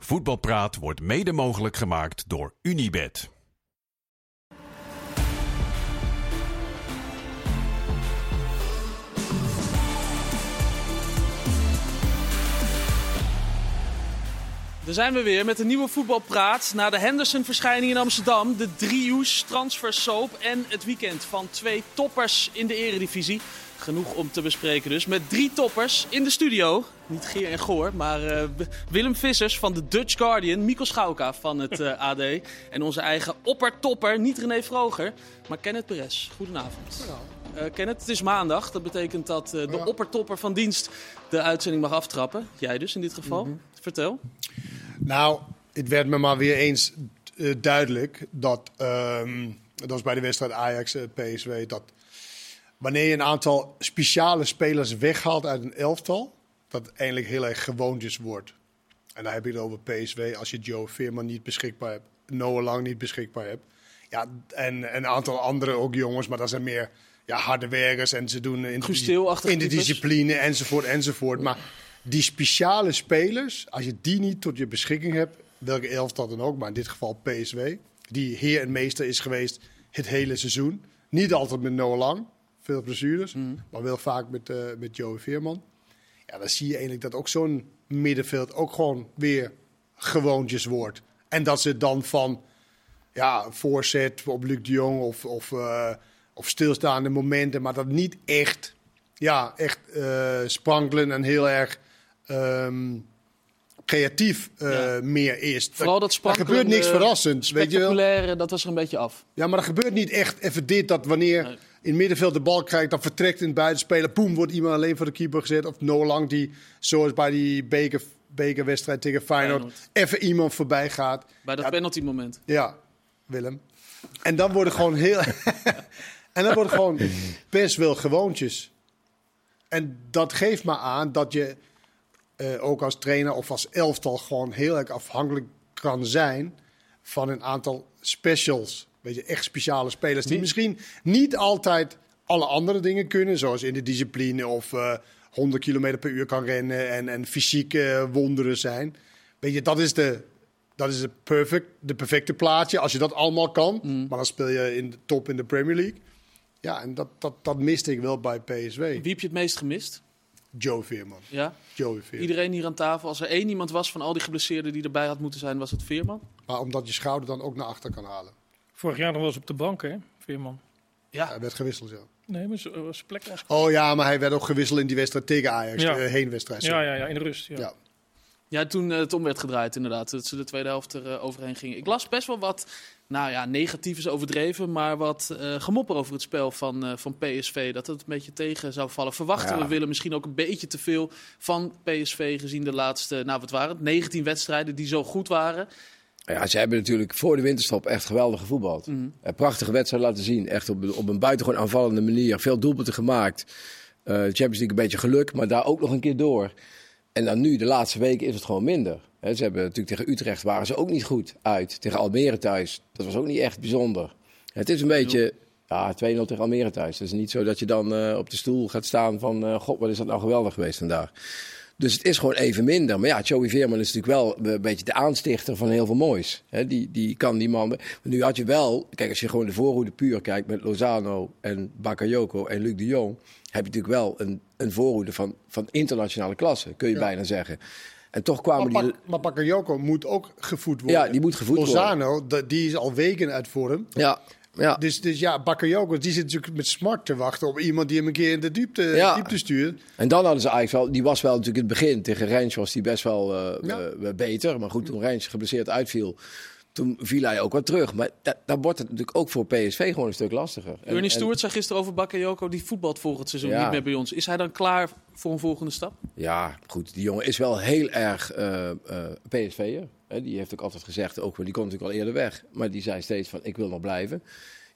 Voetbalpraat wordt mede mogelijk gemaakt door Unibed. Daar zijn we weer met een nieuwe voetbalpraat. Na de Henderson-verschijning in Amsterdam, de driehoes, transfer soap en het weekend van twee toppers in de eredivisie. Genoeg om te bespreken dus. Met drie toppers in de studio. Niet Geer en Goor, maar uh, Willem Vissers van de Dutch Guardian. Mikkel Schauka van het uh, AD. En onze eigen oppertopper, niet René Vroger, maar Kenneth Perez. Goedenavond. Uh, Kenneth, het is maandag. Dat betekent dat de ja. oppertopper van dienst de uitzending mag aftrappen. Jij dus in dit geval. Mm -hmm. Vertel. Nou, het werd me maar weer eens uh, duidelijk dat, um, dat was bij de wedstrijd Ajax-PSW, dat wanneer je een aantal speciale spelers weghaalt uit een elftal, dat het eigenlijk heel erg gewoontjes wordt. En dan heb je het over PSW als je Joe Veerman niet beschikbaar hebt, Noah Lang niet beschikbaar hebt. Ja, en een aantal andere ook jongens, maar dat zijn meer ja, harde werkers en ze doen in, de, in de discipline enzovoort enzovoort. Maar die speciale spelers, als je die niet tot je beschikking hebt, welke elftal dan ook, maar in dit geval PSW, die heer en meester is geweest het hele seizoen. Niet altijd met Noah Lang, veel blessures, mm. maar wel vaak met, uh, met Joey Veerman. Ja, dan zie je eigenlijk dat ook zo'n middenveld ook gewoon weer gewoontjes wordt. En dat ze dan van ja, voorzet op Luc de Jong of, of, uh, of stilstaande momenten, maar dat niet echt, ja, echt uh, sprankelen en heel erg um, creatief uh, ja. meer is. Vooral dat Er gebeurt niks verrassends. Weet je wel? dat was er een beetje af. Ja, maar er gebeurt niet echt even dit dat wanneer nee. In het middenveld de bal krijgt, dan vertrekt in het buitenspelen. Boem, wordt iemand alleen voor de keeper gezet. Of no lang die, zoals bij die beker, bekerwedstrijd tegen Feyenoord, Feyenoord, even iemand voorbij gaat. Bij dat ja, penalty moment. Ja, Willem. En dan worden gewoon heel. en dan worden gewoon best wel gewoontjes. En dat geeft maar aan dat je uh, ook als trainer of als elftal gewoon heel erg afhankelijk kan zijn van een aantal specials. Weet je, echt speciale spelers die misschien niet altijd alle andere dingen kunnen, zoals in de discipline of uh, 100 km per uur kan rennen en, en fysieke wonderen zijn. Weet je, dat is de, dat is de, perfect, de perfecte plaatje als je dat allemaal kan. Mm. Maar dan speel je in de top in de Premier League. Ja, en dat, dat, dat miste ik wel bij PSW. Wie heb je het meest gemist? Joe Veerman. Ja? Joey Veerman. Iedereen hier aan tafel. Als er één iemand was van al die geblesseerden die erbij had moeten zijn, was het Veerman. Maar omdat je schouder dan ook naar achter kan halen. Vorig jaar nog wel eens op de bank, hè, Veerman? Ja. Hij werd gewisseld, ja. Nee, maar zijn plek was... Oh ja, maar hij werd ook gewisseld in die wedstrijd tegen Ajax. Ja. Uh, heenwedstrijd. Ja, ja, ja, in de rust. Ja. ja. Ja, toen het om werd gedraaid inderdaad. Dat ze de tweede helft er uh, overheen gingen. Ik las best wel wat, nou ja, negatief is overdreven, maar wat uh, gemopper over het spel van, van PSV. Dat het een beetje tegen zou vallen. Verwachten ja. we willen misschien ook een beetje te veel van PSV gezien de laatste, nou wat waren het, 19 wedstrijden die zo goed waren. Ja, ze hebben natuurlijk voor de winterstop echt geweldig gevoetbald. Mhm. Mm. Een prachtige wedstrijd laten zien. Echt op, op een buitengewoon aanvallende manier. Veel doelpunten gemaakt. Uh, Champions League een beetje geluk, maar daar ook nog een keer door. En dan nu, de laatste weken, is het gewoon minder. He, ze hebben natuurlijk tegen Utrecht waren ze ook niet goed uit. Tegen Almere thuis, dat was ook niet echt bijzonder. Het is een beetje, ja, 2-0 tegen Almere thuis. Het is niet zo dat je dan uh, op de stoel gaat staan van, uh, god, wat is dat nou geweldig geweest vandaag. Dus het is gewoon even minder. Maar ja, Joey Veerman is natuurlijk wel een beetje de aanstichter van heel veel moois. He, die, die kan die man... Maar nu had je wel, kijk, als je gewoon de voorhoede puur kijkt met Lozano en Bakayoko en Luc de Jong heb je natuurlijk wel een, een voorhoede van, van internationale klasse, kun je ja. bijna zeggen. En toch kwamen maar, die... Maar Bakayoko moet ook gevoed worden. Ja, die moet gevoed Lozano, worden. Lozano, die is al weken uit vorm. Ja, ja. Dus, dus ja, Bakayoko, die zit natuurlijk met smart te wachten op iemand die hem een keer in de diepte, ja. diepte stuurt. En dan hadden ze eigenlijk wel, die was wel natuurlijk in het begin, tegen Rens was die best wel uh, ja. uh, beter. Maar goed, toen Rens geblesseerd uitviel, toen viel hij ook wat terug. Maar da dan wordt het natuurlijk ook voor PSV gewoon een stuk lastiger. Ernie Stewart zei gisteren over Bakayoko, die voetbalt volgend seizoen ja. niet meer bij ons. Is hij dan klaar voor een volgende stap? Ja, goed. Die jongen is wel heel erg uh, uh, PSV'er. Die heeft ook altijd gezegd, ook, die komt natuurlijk al eerder weg. Maar die zei steeds van, ik wil nog blijven.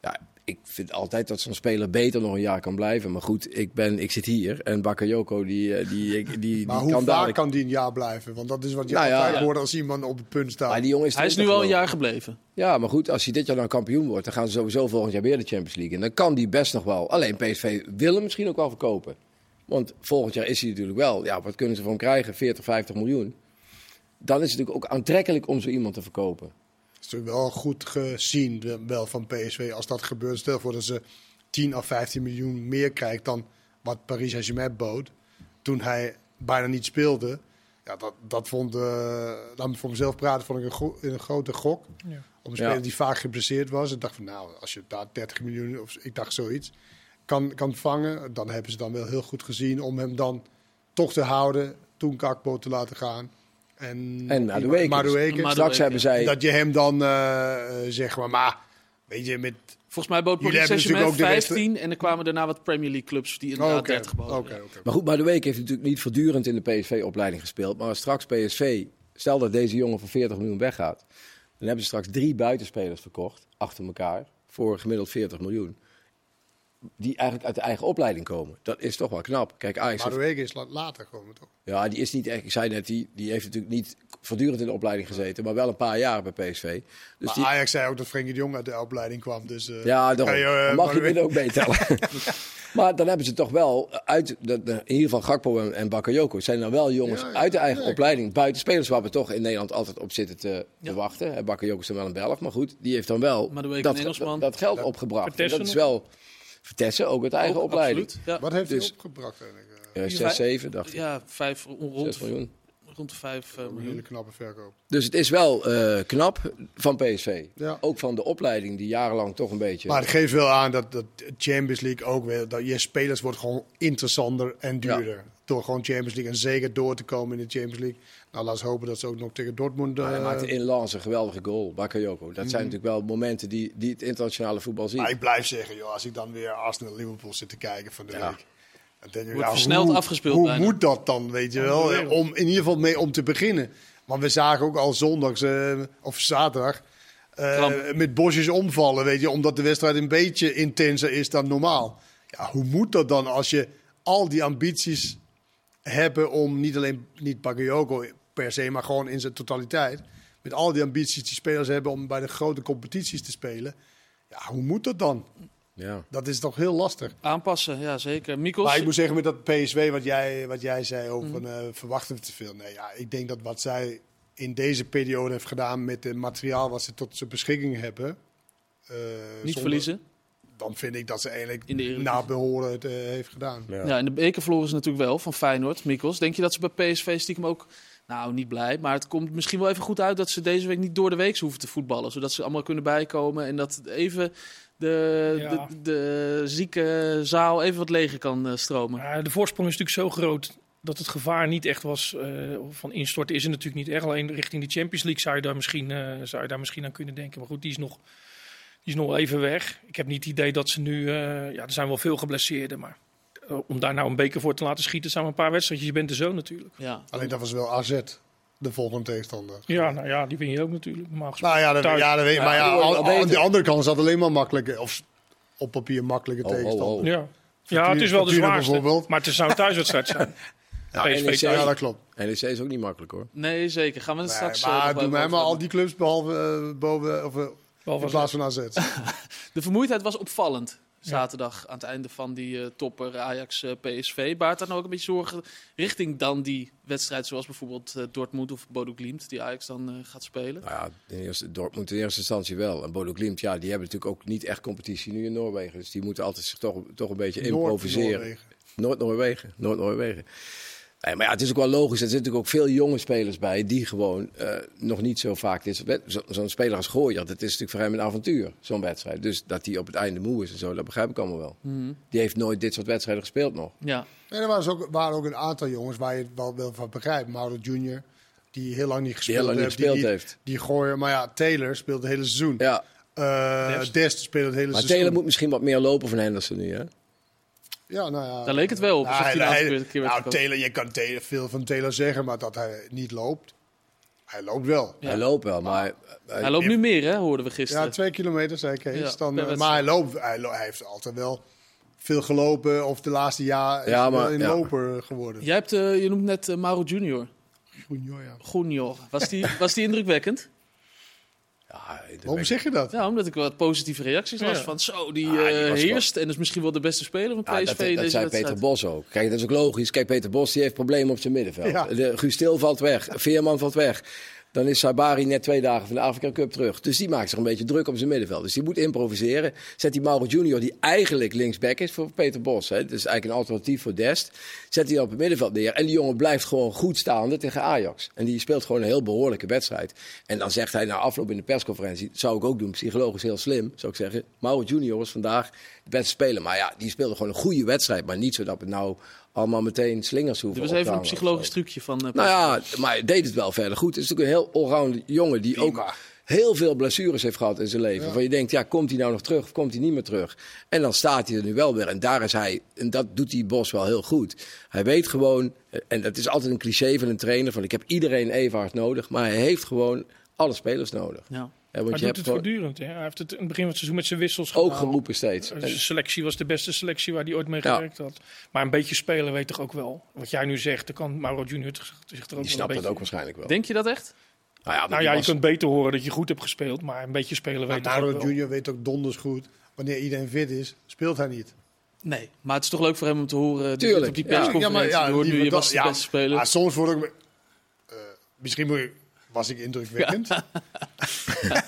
Ja, ik vind altijd dat zo'n speler beter nog een jaar kan blijven. Maar goed, ik, ben, ik zit hier en Bakayoko die, die, die, die, maar die hoe kan vaak dadelijk... kan die een jaar blijven? Want dat is wat je Nou ja, altijd ja. hoort als iemand op het punt staat. Maar die jongen is Hij is nu 20 al een jaar gebleven. Ja, maar goed, als hij dit jaar dan kampioen wordt, dan gaan ze sowieso volgend jaar weer de Champions League. En dan kan die best nog wel. Alleen PSV wil hem misschien ook wel verkopen. Want volgend jaar is hij natuurlijk wel. Ja, wat kunnen ze van hem krijgen? 40, 50 miljoen. Dan is het natuurlijk ook aantrekkelijk om zo iemand te verkopen. Het is natuurlijk wel goed gezien wel van PSV als dat gebeurt. Stel voor dat ze 10 of 15 miljoen meer krijgt dan wat Paris Saint-Germain bood. Toen hij bijna niet speelde. Ja, dat, dat vond, eh dan voor mezelf praten, vond ik een, go- een grote gok. Ja. Om een speler Ja. die vaak geblesseerd was. Ik dacht van nou, als je daar 30 miljoen of ik dacht zoiets kan, kan vangen, dan hebben ze dan wel heel goed gezien om hem dan toch te houden. Toen Kakpo te laten gaan. En, En Madueke. Straks hebben zij... Dat je hem dan eh, eh, zeg maar, maar weet je, met Volgens mij bood Paris hebben Saint-Germain natuurlijk ook de 15 en er kwamen daarna wat Premier League clubs die inderdaad Oké, 30 boden. Maar goed, maar de week heeft natuurlijk niet voortdurend in de PSV-opleiding gespeeld. Maar als straks PSV, stel dat deze jongen voor 40 miljoen weggaat. Dan hebben ze straks drie buitenspelers verkocht, achter elkaar, voor gemiddeld 40 miljoen. Die eigenlijk uit de eigen opleiding komen. Dat is toch wel knap. Kijk, Ajax heeft- Madueke is la- later gekomen toch? ja, die is niet echt, ik zei net, die, die heeft natuurlijk niet voortdurend in de opleiding gezeten. Maar wel een paar jaar bij PSV. Dus Maar die, Ajax zei ook dat Frenkie de Jong uit de opleiding kwam. Dus, eh, Ja, daarom. je, eh, Dan mag je binnen ook meetellen. maar dan hebben ze toch wel uit, de, de- in ieder geval Gakpo en, en Bakayoko zijn dan wel jongens Ja, ja. uit de eigen Ja, opleiding, buiten spelers waar we toch in Nederland altijd op zitten te, te wachten. En Bakayoko is dan wel een Belg, maar goed, die heeft dan wel dat, dat, dat geld opgebracht. En dat is nog? wel Vertessen, ook uit eigen Ook, opleiding. absoluut. Ja, Wat heeft Dus- hij opgebracht eigenlijk? Eh, Ja, 6, 7, dacht ik. ja vijf, rond, 6 miljoen. rond de 5 een hele knappe verkoop. Dus het is wel eh, knap van PSV. Ja. Ook van de opleiding die jarenlang toch een beetje... Maar het geeft wel aan dat, dat Champions League ook weer... Dat je spelers wordt gewoon interessanter en duurder. Door gewoon Champions League en zeker door te komen in de Champions League. Nou, laten we hopen dat ze ook nog tegen Dortmund... Maar hij eh, maakte in Lens een geweldige goal, Bakayoko. Dat Mhm. zijn natuurlijk wel momenten die, die het internationale voetbal zien. Maar ik blijf zeggen, joh, als ik dan weer Arsenal-Liverpool zit te kijken van de Ja. week... Dan denk ik, Wordt ja, versneld hoe, afgespeeld Hoe bijna. moet dat dan, weet je wel? Om in ieder geval mee om te beginnen. Want we zagen ook al zondags eh, of zaterdag... eh, met bosjes omvallen, weet je, omdat de wedstrijd een beetje intenser is dan normaal. Ja, hoe moet dat dan als je al die ambities hebben om niet alleen niet Bakayoko per se, maar gewoon in zijn totaliteit, met al die ambities die spelers hebben om bij de grote competities te spelen. Ja, hoe moet dat dan? Ja. Dat is toch heel lastig. Aanpassen, ja zeker. Mikos, Maar ik moet zeggen, met dat PSV, wat jij, wat jij zei over Mhm. van, eh, verwachten we te veel. Nee, ja, ik denk dat wat zij in deze periode heeft gedaan met het materiaal wat ze tot zijn beschikking hebben. eh, niet zonder- verliezen. Dan vind ik dat ze eigenlijk In de Eredivisie. na behoren het eh, heeft gedaan. Ja. Ja, in de beker verloren ze natuurlijk wel van Feyenoord. Mikos, denk je dat ze bij PSV stiekem ook... Nou, niet blij, maar het komt misschien wel even goed uit dat ze deze week niet door de week hoeven te voetballen. Zodat ze allemaal kunnen bijkomen en dat even de, Ja. de, de zieke zaal even wat leger kan eh, stromen. Ja, de voorsprong is natuurlijk zo groot dat het gevaar niet echt was eh, van instorten. Is er natuurlijk niet echt. Alleen richting de Champions League zou je daar misschien, eh, zou je daar misschien aan kunnen denken. Maar goed, die is nog, die is nog even weg. Ik heb niet het idee dat ze nu... ja, er zijn wel veel geblesseerden, maar... eh, om daar nou een beker voor te laten schieten, zijn maar een paar wedstrijdjes. Je bent er zo natuurlijk. Ja. Alleen dat was wel AZ, de volgende tegenstander. Ja, nou ja, die win je ook natuurlijk. gesproken. Nou ja, dat, ja, dat weet Maar ja, aan, de andere kant zat alleen maar makkelijke, of op papier makkelijke Oh, oh, tegenstander. oh. Ja. ja, het is wel de zwaarste. bijvoorbeeld. Maar het zou een thuiswedstrijd zijn. Ja, NEC. Ja, dat klopt. NEC is ook niet makkelijk hoor. Nee, zeker. Gaan we het Nee, straks... eh, maar nog doe mij maar al die clubs behalve eh, boven, of, eh, Behalve in plaats van AZ. De vermoeidheid was opvallend. Zaterdag aan het einde van die eh, topper Ajax-PSV. Baart dat nou ook een beetje zorgen richting dan die wedstrijd zoals bijvoorbeeld eh, Dortmund of Bodo Glimt die Ajax dan eh, gaat spelen? Nou ja, in eerste, Dortmund in eerste instantie wel. En Bodo Glimt, ja, die hebben natuurlijk ook niet echt competitie nu in Noorwegen. Dus die moeten altijd zich toch, toch een beetje improviseren. Noord-Noorwegen. Noord-Noorwegen. Noord-Noorwegen. Nee, maar ja, het is ook wel logisch. Er zitten natuurlijk ook veel jonge spelers bij die gewoon eh, nog niet zo vaak... dit zo- Zo'n speler als Gooier, dat is natuurlijk voor hem een avontuur, zo'n wedstrijd. Dus dat hij op het einde moe is en zo, dat begrijp ik allemaal wel. Mhm. Die heeft nooit dit soort wedstrijden gespeeld nog. Ja, En er waren ook, waren ook een aantal jongens waar je het wel, wel van begrijpt. Mauro Junior, die heel lang niet Die gespeeld, heel lang niet heeft, gespeeld die, heeft. Die gooien, maar ja, Taylor speelt het hele seizoen. Ja, Eh, Dest. Dest speelt het hele maar seizoen. Taylor moet misschien wat meer lopen van Henderson nu, hè? Ja, nou ja. Daar leek het wel op, Nou, hij hij- de laatste hij- keer- nou. Taylor, je kan Taylor, veel van Taylor zeggen, maar dat hij niet loopt. Hij loopt wel. Ja. Hij loopt wel, maar... Hij loopt nu meer, hè, hoorden we gisteren. Ja, twee kilometer, zei Kees. Ja, dan, eh, wedstrijd. maar hij, loopt, hij, lo- hij heeft altijd wel veel gelopen. Of de laatste jaar is Ja, hij wel maar- een ja. loper geworden. Jij hebt, eh, je noemt net eh, Mauro Junior. Junior, ja. Junior. Was die, was die indrukwekkend? Ja, Waarom zeg je dat? Ja, omdat ik wat positieve reacties las Ja. van zo, die, Ah, die eh, heerst en is misschien wel de beste speler van Ja, PSV dat, zei. Peter Bos ook. Kijk, dat is ook logisch. Kijk, Peter Bos die heeft problemen op zijn middenveld. Ja. De, Guus valt weg. Veerman valt weg. Dan is Sabari net twee dagen van de Afrika Cup terug. Dus die maakt zich een beetje druk op zijn middenveld. Dus die moet improviseren. Zet die Mauro Junior, die eigenlijk linksback is voor Peter Bos. Hè. Dus eigenlijk een alternatief voor Dest. Zet dan op het middenveld neer. En die jongen blijft gewoon goed staande tegen Ajax. En die speelt gewoon een heel behoorlijke wedstrijd. En dan zegt hij na afloop in de persconferentie... dat zou ik ook doen, psychologisch heel slim, zou ik zeggen. Mauro Junior was vandaag de beste speler. Maar ja, die speelde gewoon een goede wedstrijd. Maar niet zodat we nou allemaal meteen slingers hoeven Dit was even een psychologisch trucje van eh, Nou ja, maar hij deed het wel verder goed. Het is natuurlijk een heel allround jongen die Prima. ook heel veel blessures heeft gehad in zijn leven. Ja. Van je denkt, ja, komt hij nou nog terug of komt hij niet meer terug? En dan staat hij er nu wel weer. En daar is hij, en dat doet die Bos wel heel goed. Hij weet gewoon, en dat is altijd een cliché van een trainer, van ik heb iedereen even hard nodig. Maar hij heeft gewoon alle spelers nodig. Ja. Want Maar je doet hebt het voortdurend. Hè? Hij heeft het in het begin van het seizoen met zijn wissels ook gedaan. geroepen steeds. De selectie was de beste selectie waar hij ooit mee Ja. gewerkt had. Maar een beetje spelen weet toch ook wel. Wat jij nu zegt, dan kan Mauro Junior zich er ook die wel een snapt dat ook waarschijnlijk wel. Denk je dat echt? nou ja, maar Nou ja, je was- kunt beter horen dat je goed hebt gespeeld, maar een beetje spelen Maar weet toch ook Mauro. Junior weet ook donders goed. Wanneer iedereen fit is, speelt hij niet. Nee, maar het is toch leuk voor hem om te horen Tuurlijk, op die ja. persconferentie. Ja, die hoort nu, je was de ja. beste speler. Maar soms word ik... eh, misschien was ik indrukwekkend.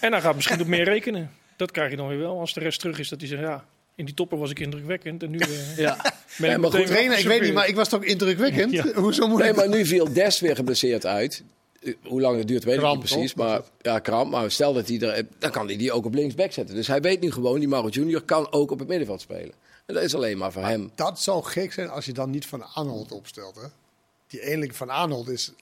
En hij gaat misschien op meer rekenen. Dat krijg je dan weer wel. Als de rest terug is, dat hij zegt, ja, in die topper was ik indrukwekkend. En nu eh, Ja. ben Ja, ik maar meteen goed, Trainer, ik weet niet, maar ik was toch indrukwekkend? Ja. Hoezo moet Nee, ik... maar nu viel Des weer geblesseerd uit. Eh, Hoe lang het duurt, weet Kramp, ik niet precies. toch? Maar ja, kramp. Maar stel dat hij er. Dan kan hij die ook op linksback zetten. Dus hij weet nu gewoon, die Mauro Junior kan ook op het middenveld spelen. En dat is alleen maar voor hem. Dat zou gek zijn als je dan niet Van Aanholt opstelt. Hè? Die ene Van Aanholt is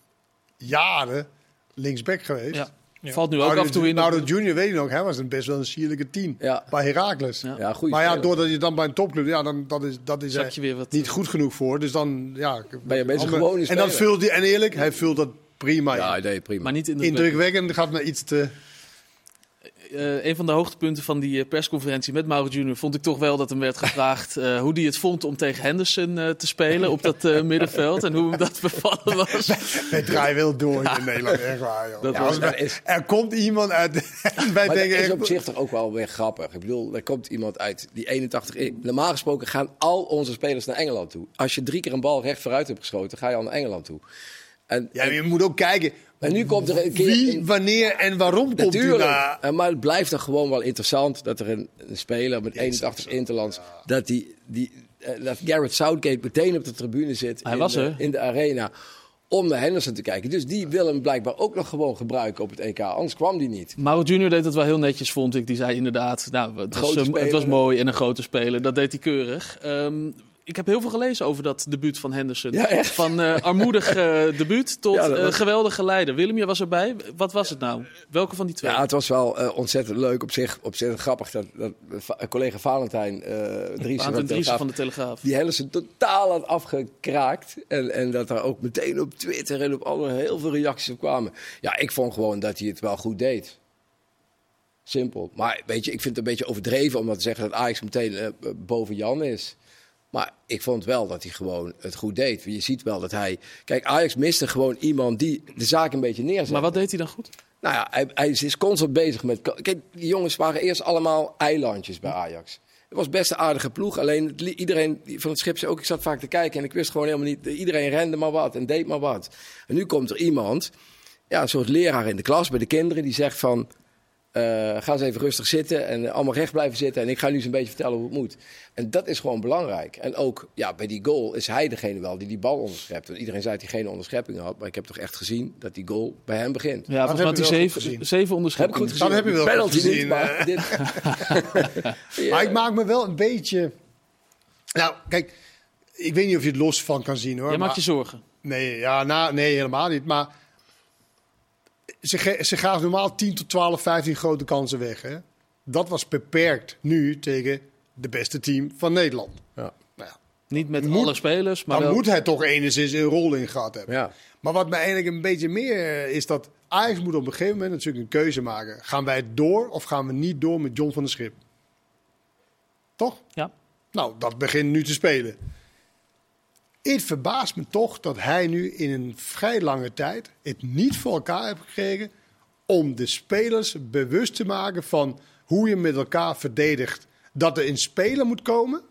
jaren linksback geweest. ja. Ja. Valt nu ook af en toe in. Mauro Junior weet ik nog, hij was een best wel een sierlijke tien Ja. bij Heracles. Ja. Ja, goeie Maar ja, doordat je dan bij een topclub, ja, dan dat is, dat is er je weer wat, niet eh, goed genoeg voor. Dus dan, ja. Ben je bezig ander- gewoon En dan vult hij, en eerlijk, hij vult dat prima Ja, nee, prima. Maar niet indrukwekkend. Indrukwekkend gaat me iets te... Eh, een van de hoogtepunten van die eh, persconferentie met Mauro Junior vond ik toch wel dat hem werd gevraagd eh, hoe hij het vond om tegen Henderson eh, te spelen op dat eh, middenveld en hoe hem dat bevallen was. Het draai wil door in Nederland, echt waar, joh. Ja, was- is- er komt iemand uit... wij Maar denken dat is op zich toch ook wel weer grappig. Ik bedoel, er komt iemand uit die 81... i- Normaal gesproken gaan al onze spelers naar Engeland toe. Als je drie keer een bal recht vooruit hebt geschoten, ga je al naar Engeland toe. En, Ja, je moet ook kijken. En nu komt er een keer Wie, wanneer en waarom komt u naar... Maar het blijft dan gewoon wel interessant dat er een, een speler met 81 interlands, dat, die, die, eh, dat Garrett Southgate meteen op de tribune zit Hij in, was de, er. in de arena om naar Henderson te kijken. Dus die wil hem blijkbaar ook nog gewoon gebruiken op het EK, anders kwam die niet. Mauro Junior deed het wel heel netjes, vond ik. Die zei inderdaad, nou, het, was, eh, het speler. was mooi en een grote speler. Dat deed hij keurig. Ehm, ik heb heel veel gelezen over dat debuut van Henderson. Ja, echt? Van eh, armoedig eh, debuut tot Ja, eh, geweldige leider. Willem, je was erbij. Wat was het nou? Welke van die twee? Ja, het was wel ontzettend leuk op zich, ontzettend grappig dat, dat collega Valentijn Driessen van Telegraaf van de Telegraaf. die Henderson totaal had afgekraakt. En, en dat er ook meteen op Twitter en op alle heel veel reacties op kwamen. Ja, ik vond gewoon dat hij het wel goed deed. Simpel. Maar weet je, ik vind het een beetje overdreven om dat te zeggen dat Ajax meteen boven Jan is. Maar ik vond wel dat hij gewoon het goed deed. Je ziet wel dat hij... Kijk, Ajax miste gewoon iemand die de zaak een beetje neerzet. Maar wat deed hij dan goed? Nou ja, hij, hij is constant bezig met. Kijk, die jongens waren eerst allemaal eilandjes bij Ajax. Het was best een aardige ploeg. Alleen iedereen van het schip zei ook, ik zat vaak te kijken en ik wist gewoon helemaal niet. Iedereen rende maar wat en deed maar wat. En nu komt er iemand, ja, een soort leraar in de klas bij de kinderen, die zegt van. Eh, ga eens even rustig zitten en allemaal recht blijven zitten. En ik ga nu eens een beetje vertellen hoe het moet. En dat is gewoon belangrijk. En ook ja, bij die goal is hij degene wel die die bal onderschept. Want iedereen zei dat hij geen onderschepping had. Maar ik heb toch echt gezien dat die goal bij hem begint. Ja, volgens mij je goed zeven, gezien. zeven Heb ik onderscheppingen. goed gezien? Dat heb je wel Penalty gezien, niet, maar eh. dit... Maar ik maak me wel een beetje... Nou, kijk, ik weet niet of je het los van kan zien hoor. Jij maakt maar- je zorgen. Nee, ja, nou, nee, helemaal niet. Maar ze, ge- ze gaven normaal 10 tot 12, 15 grote kansen weg. Hè? Dat was beperkt nu tegen de beste team van Nederland. Ja. Nou ja, Niet met Moet- alle spelers, maar dan wel... moet hij toch enigszins een rol in gehad hebben. Ja. Maar wat mij eigenlijk een beetje meer is dat Ajax moet op een gegeven moment natuurlijk een keuze maken. Gaan wij door of gaan we niet door met John van der Schip? Toch? Ja. Nou, dat begint nu te spelen. Het verbaast me toch dat hij nu in een vrij lange tijd het niet voor elkaar heeft gekregen om de spelers bewust te maken van hoe je met elkaar verdedigt. Dat er een speler moet komen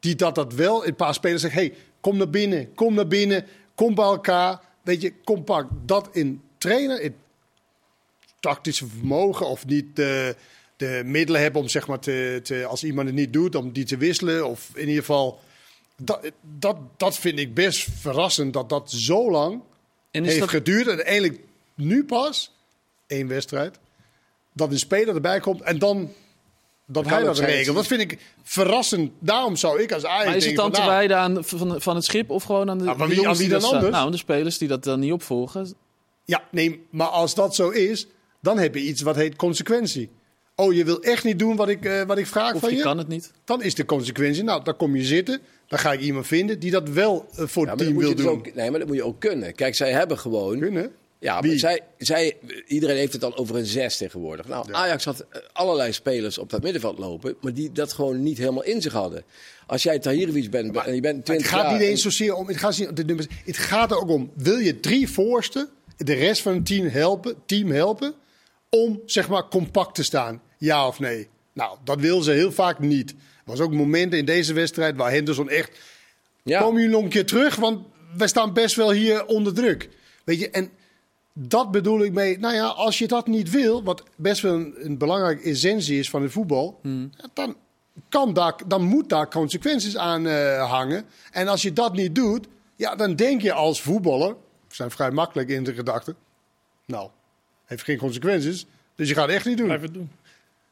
die dat, dat wel. Een paar spelers zeggen: hey, kom naar binnen, kom naar binnen, kom bij elkaar. Weet je, compact. Dat in trainen, in tactische vermogen of niet de, de middelen hebben om zeg maar te, te, als iemand het niet doet, om die te wisselen. Of in ieder geval. Dat, dat, dat vind ik best verrassend dat dat zo lang En heeft dat, geduurd. En eindelijk nu pas, één wedstrijd, dat een speler erbij komt en dan dat hij dat regelt. dat vind ik verrassend. Daarom zou ik als Ajax maar is het dan te nou, wijden aan van, van het schip of gewoon aan de, Nou, maar wie- aan dan anders? Nou, de spelers die dat dan niet opvolgen. Ja, nee, maar als dat zo is, dan heb je iets wat heet consequentie. Oh, je wil echt niet doen wat ik, eh, wat ik vraag Of van je je? kan het niet. Dan is de consequentie, nou, dan kom je zitten. Dan ga ik iemand vinden die dat wel eh, voor het team wil je doen. dus ook, nee, maar dat moet je ook kunnen. Kijk, zij hebben gewoon. Kunnen. Ja, maar Wie? zij, zij, iedereen heeft het dan over een zes tegenwoordig. Nou, Ajax had eh, allerlei spelers op dat middenveld lopen, maar die dat gewoon niet helemaal in zich hadden. Als jij Tahirovic bent en je bent Het 20 gaat jaar... niet en- eens zozeer om. Het gaat, niet de nummers, het gaat er ook om. Wil je drie voorsten, de rest van het team helpen, team helpen om zeg maar compact te staan? Ja of nee? Nou, dat wil ze heel vaak niet. Er was ook momenten in deze wedstrijd waar Henderson echt. ja. Komen jullie nog een keer terug? Want wij staan best wel hier onder druk. Weet je, en dat bedoel ik mee. Nou ja, als je dat niet wil, wat best wel een, een belangrijke essentie is van het voetbal, Hmm. ja, dan, kan daar, dan moet daar consequenties aan eh, hangen. En als je dat niet doet, ja, dan denk je als voetballer, we zijn vrij makkelijk in de gedachten, nou, heeft geen consequenties, dus je gaat het echt niet doen. Blijf het doen.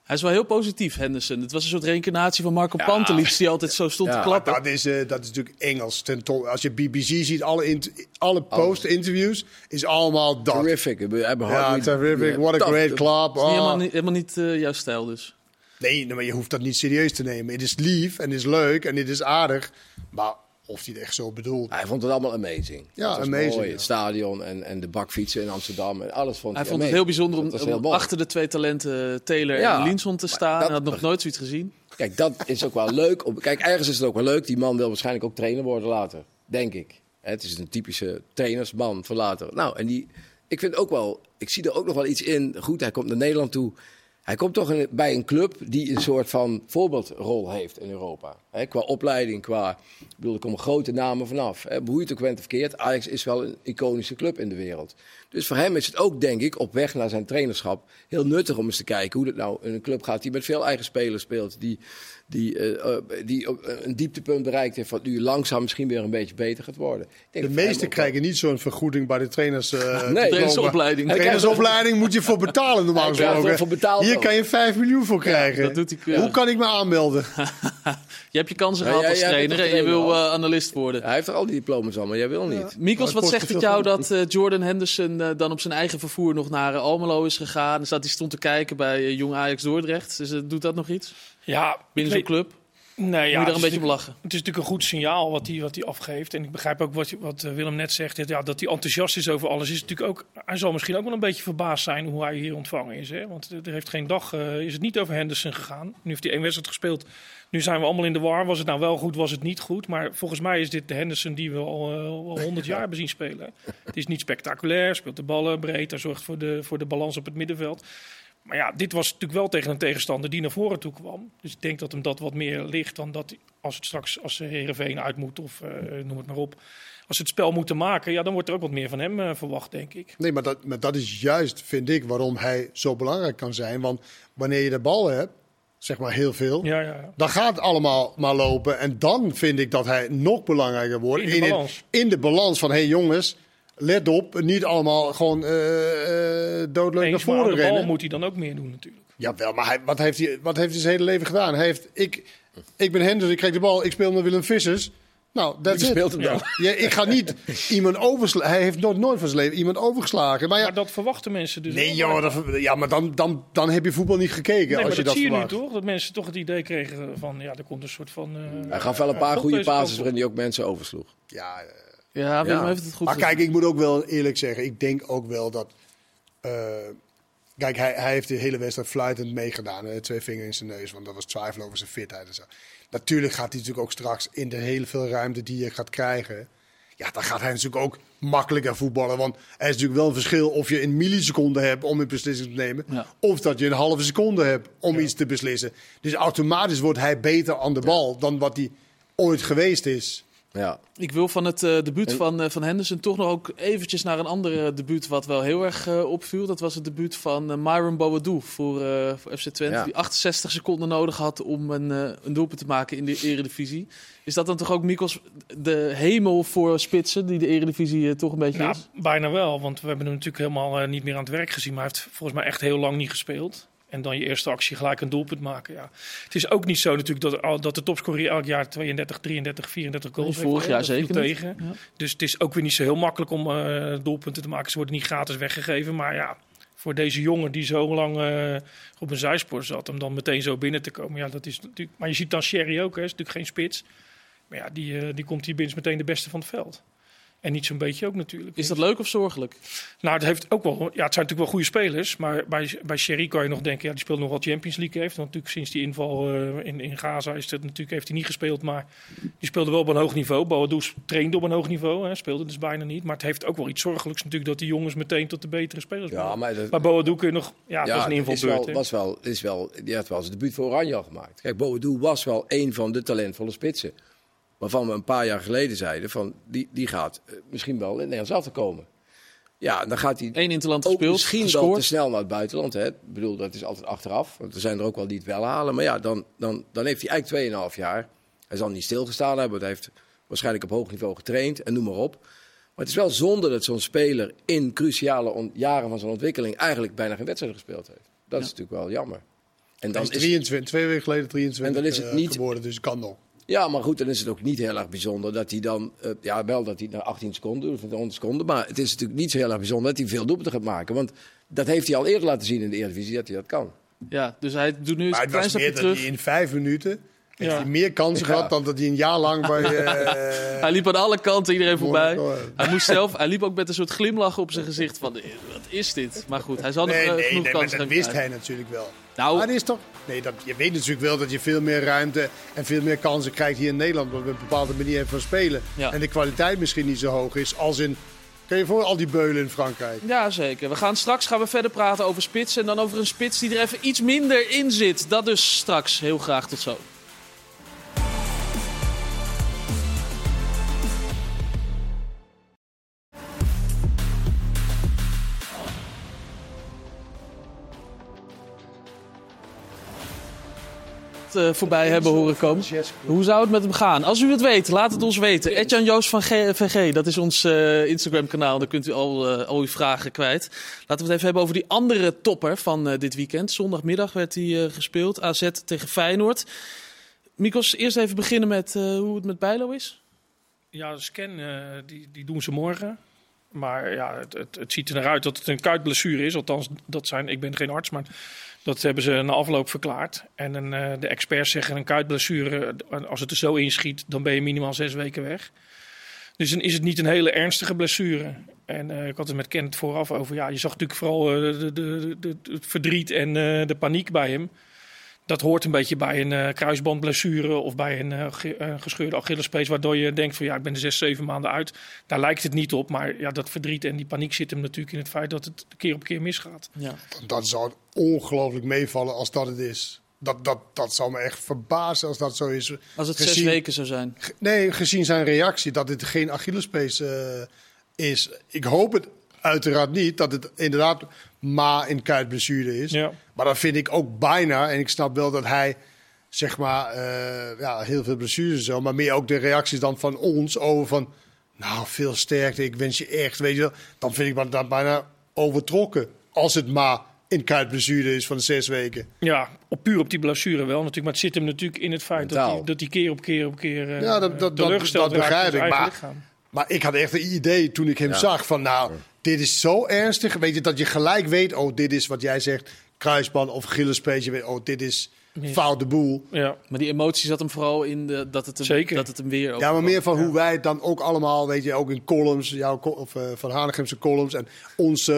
Hij is wel heel positief, Henderson. Het was een soort reïncarnatie van Marco Pantelic, die altijd zo stond Ja, te klappen. Dat is, eh, dat is natuurlijk Engels. Ten. Als je BBC ziet, alle, int- alle post-interviews, is allemaal dat. Terrific. We hebben Ja, terrific. What a great club. Dat is niet Oh. helemaal niet, helemaal niet eh, jouw stijl dus. Nee, nee, maar je hoeft dat niet serieus te nemen. Het is lief en het is leuk en het is aardig. Maar of hij het echt zo bedoelt. Hij vond het allemaal amazing. Ja, Het amazing, Mooi. ja. Het stadion en, en de bakfietsen in Amsterdam en alles vond Hij hij vond het heel bijzonder om, heel achter de twee talenten Taylor Ja, en Linson te staan. dat- Hij had nog nooit zoiets gezien. Kijk, dat is ook wel leuk. Om- Kijk, ergens is het ook wel leuk. Die man wil waarschijnlijk ook trainer worden later. Denk ik. Hè, Het is een typische trainersman voor later. Nou, en die, ik vind ook wel, ik zie er ook nog wel iets in. Goed, hij komt naar Nederland toe. Hij komt toch bij een club die een soort van voorbeeldrol heeft in Europa. Qua opleiding, qua. Ik bedoel, er komen grote namen vanaf. Het ook verkeerd. Ajax is wel een iconische club in de wereld. Dus voor hem is het ook, denk ik, op weg naar zijn trainerschap heel nuttig om eens te kijken hoe het nou in een club gaat die met veel eigen spelers speelt. Die, die, eh, eh, die op een dieptepunt bereikt heeft, wat nu langzaam misschien weer een beetje beter gaat worden. Ik denk De meesten wel- krijgen niet zo'n vergoeding bij de trainers. eh, diploma. trainersopleiding. De trainersopleiding moet je voor betalen normaal gesproken. wel voor betaald Hier ook. kan je 5 miljoen voor krijgen. dat doet hij. Hoe kan ik me aanmelden? Je hebt je kansen gehad als trainer en je wil eh, analist worden. Hij heeft er al die diploma's al, maar jij wil niet. Mikos, wat zegt het jou dat eh, Jordan Henderson eh, dan op zijn eigen vervoer nog naar eh, Almelo is gegaan? Dus dat hij stond te kijken bij eh, Jong Ajax Dordrecht. Dus eh, doet dat nog iets Ja, binnen zo'n club? Nee, Moet ja, je daar een beetje op natuurlijk- lachen? Het is natuurlijk een goed signaal wat hij, wat afgeeft. En ik begrijp ook wat, wat eh, Willem net zegt. dat- Ja, dat hij enthousiast is over alles. Is natuurlijk ook, hij zal misschien ook wel een beetje verbaasd zijn hoe hij hier ontvangen is. Hè? Want er heeft geen dag eh, is het niet over Henderson gegaan. Nu heeft hij één wedstrijd gespeeld. Nu zijn we allemaal in de war. Was het nou wel goed, was het niet goed? Maar volgens mij is dit de Henderson die we al, eh, al 100 jaar hebben zien spelen. Het is niet spectaculair, speelt de ballen breed. Hij zorgt voor de, voor de balans op het middenveld. Maar ja, dit was natuurlijk wel tegen een tegenstander die naar voren toe kwam. Dus ik denk dat hem dat wat meer ligt dan dat als het straks als Herenveen uit moet of eh, noem het maar op. Als ze het spel moeten maken, ja, dan wordt er ook wat meer van hem eh, verwacht, denk ik. Nee, maar dat, maar dat is juist, vind ik, waarom hij zo belangrijk kan zijn. Want wanneer je de bal hebt, zeg maar heel veel, Ja, ja. dan gaat het allemaal maar lopen. En dan vind ik dat hij nog belangrijker wordt. In de het- balans. in de balans van, hé hey jongens, let op, niet allemaal gewoon eh eh doodleuk naar Eens, maar aan voren de bal rennen. moet hij dan ook meer doen natuurlijk. Jawel, maar hij, wat, heeft hij, wat heeft hij zijn hele leven gedaan? Hij heeft, ik, ik ben Henders, ik krijg de bal, ik speel met Willem Vissers. Nou, it. speelt hem dan? Ja, ik ga niet iemand overslagen. Hij heeft nooit, nooit van zijn leven iemand overgeslagen. Maar ja, Maar dat verwachten mensen dus nee joh, dat, ja, maar dan, dan, dan heb je voetbal niet gekeken. Nee, als maar je dat, dat zie je nu toch? Dat mensen toch het idee kregen van, ja, er komt een soort van... eh, Hij gaf wel een paar goede op. waarin hij ook mensen oversloeg. Ja, Ja, Willem heeft het goed maar kijk, ik moet ook wel eerlijk zeggen. Ik denk ook wel dat... eh, kijk, hij, hij heeft de hele wedstrijd fluitend meegedaan. Hè, twee vingers in zijn neus, want dat was twijfel over zijn fitheid en zo. Natuurlijk gaat hij natuurlijk ook straks in de hele veel ruimte die je gaat krijgen... Ja, dan gaat hij natuurlijk ook makkelijker voetballen. Want er is natuurlijk wel een verschil of je een milliseconde hebt om een beslissing te nemen. Ja. Of dat je een halve seconde hebt om iets te beslissen. Dus automatisch wordt hij beter aan de bal dan wat hij ooit geweest is. Ja. Ik wil van het eh, debuut En- van, eh, van Henderson toch nog ook eventjes naar een ander eh, debuut wat wel heel erg eh, opviel. Dat was het debuut van Myron Boadou voor, eh, voor FC Twente. Ja. Die 68 seconden nodig had om een, een doelpunt te maken in de eredivisie. Is dat dan toch ook, Mikos, de hemel voor spitsen die de eredivisie toch een beetje Ja, is? bijna wel. Want we hebben hem natuurlijk helemaal niet meer aan het werk gezien. Maar hij heeft volgens mij echt heel lang niet gespeeld. En dan je eerste actie gelijk een doelpunt maken. Ja. Het is ook niet zo natuurlijk dat, dat de topscorer elk jaar 32, 33, 34 goals Nee, vorig heeft. jaar zeker tegen. Ja. Dus het is ook weer niet zo heel makkelijk om eh, doelpunten te maken. Ze worden niet gratis weggegeven. Maar ja, voor deze jongen die zo lang eh, op een zijspoor zat... om dan meteen zo binnen te komen. Ja, dat is natuurlijk... Maar je ziet dan Sherry ook, hè. is natuurlijk geen spits. Maar ja, die, eh, die komt hier binnen meteen de beste van het veld. En niet zo'n beetje ook natuurlijk. Is dat leuk of zorgelijk? Nou, het, heeft ook wel, ja, het zijn natuurlijk wel goede spelers. Maar bij, bij Sherry kan je nog denken, ja, die speelt nog wel Champions League heeft. Want natuurlijk sinds die inval eh, in, in Gaza is het, natuurlijk, heeft hij niet gespeeld. Maar die speelde wel op een hoog niveau. Boadou trainde op een hoog niveau. Hè, speelde dus bijna niet. Maar het heeft ook wel iets zorgelijks natuurlijk dat die jongens meteen tot de betere spelers Ja, worden. maar dat, Maar Boadou kun je nog... Ja, dat is een is invalbeurt. wel, was wel, is wel, die had wel zijn debuut voor Oranje al gemaakt. Kijk, Boadou was wel een van de talentvolle spitsen. Waarvan we een paar jaar geleden zeiden van die, die gaat eh, misschien wel in Nederland zelf te komen. Ja, dan gaat hij Eén interland ook gespeeld, misschien wel te snel naar het buitenland. Hè. Ik bedoel, dat is altijd achteraf. Want er zijn er ook wel die het wel halen. Maar ja, dan, dan, dan heeft hij eigenlijk 2,5 jaar. Hij zal niet stilgestaan hebben. want Hij heeft waarschijnlijk op hoog niveau getraind en noem maar op. Maar het is wel zonde dat zo'n speler in cruciale jaren van zijn ontwikkeling eigenlijk bijna geen wedstrijd gespeeld heeft. Dat is natuurlijk wel jammer. En Dan is, 23, twee weken geleden 23 En dan is het eh, niet- geworden, dus kan nog. Ja, maar goed, dan is het ook niet heel erg bijzonder dat hij dan... eh, ja, wel dat hij na 18 seconden of 100 seconden. Maar het is natuurlijk niet zo heel erg bijzonder dat hij veel doelpunten gaat maken. Want dat heeft hij al eerder laten zien in de Eredivisie, dat hij dat kan. Ja, dus hij doet nu Maar een het klein was stapje meer dat terug. hij in vijf minuten heeft Ja. hij meer kansen Ja. gehad dan dat hij een jaar lang bij... eh, Hij liep aan alle kanten iedereen voorbij. Hij, moest zelf, hij liep ook met een soort glimlach op zijn gezicht van, eh, wat is dit? Maar goed, hij zal nog Nee, nee, genoeg nee, maar kansen dat gaan wist krijgen. hij natuurlijk wel. Nou, Maar het is toch... Nee, dat, je weet natuurlijk wel dat je veel meer ruimte en veel meer kansen krijgt hier in Nederland. Omdat we een bepaalde manier van spelen. Ja. En de kwaliteit misschien niet zo hoog is als in... Kan je voor al die beulen in Frankrijk? Ja, zeker. We gaan straks gaan we verder praten over spitsen. En dan over een spits die er even iets minder in zit. Dat dus straks. Heel graag tot zo. Eh, voorbij hebben horen komen. Hoe zou het met hem gaan? Als u het weet, laat het ons weten. Etjan Joost van G- VG, dat is ons eh, Instagram-kanaal. Daar kunt u al, eh, al uw vragen kwijt. Laten we het even hebben over die andere topper van dit weekend. Zondagmiddag werd hij gespeeld. AZ tegen Feyenoord. Mikos, eerst even beginnen met hoe het met Bijlo is. Ja, de scan die, die doen ze morgen. Maar ja, het, het, het ziet er naar uit dat het een kuitblessure is. Althans, dat zijn, ik ben geen arts, maar dat hebben ze na afloop verklaard. En een, eh, de experts zeggen een kuitblessure, als het er zo inschiet, dan ben je minimaal zes weken weg. Dus dan is het niet een hele ernstige blessure. En eh, ik had het met Kent vooraf over. Ja, je zag natuurlijk vooral eh, de, de, de, het verdriet en de paniek bij hem. Dat hoort een beetje bij een eh, kruisbandblessure of bij een eh, ge- eh, gescheurde Achillespees, waardoor je denkt van ja, ik ben er zes, zeven maanden uit. Daar lijkt het niet op, maar ja, dat verdriet en die paniek zit hem natuurlijk in het feit dat het keer op keer misgaat. Ja. Dat zou ongelooflijk meevallen als dat het is. Dat, dat, dat zou me echt verbazen als dat zo is. Als het zes weken zou zijn. Nee, gezien zijn reactie dat dit geen Achillespees is. Ik hoop het uiteraard niet dat het inderdaad maar een kuitblessure is. Ja. Maar dat vind ik ook bijna. En ik snap wel dat hij zeg maar eh, ja, heel veel blessures en zo. Maar meer ook de reacties dan van ons over van... Nou, veel sterkte. Ik wens je echt, weet je wel. Dan vind ik dat dat bijna overtrokken. Als het maar een kuitblessure is van de zes weken. Ja, op, puur op die blessure wel natuurlijk, maar het zit hem natuurlijk in het feit dat hij, dat hij keer op keer op keer eh, Ja, dat- dat- dat- dat raakt in begrijp ik, maar-. Maar ik had echt een idee toen ik hem Ja. zag van nou, dit is zo ernstig. Weet je, dat je gelijk weet, oh, dit is wat jij zegt, kruisband of gillespees. Je weet, oh, dit is fout de boel. Ja, Maar die emotie zat hem vooral in de, dat, het hem, Zeker. dat het hem weer Ja, maar meer van hoe wij het dan ook allemaal, weet je, ook in columns, jouw, of eh, van Hanegemse columns en onze,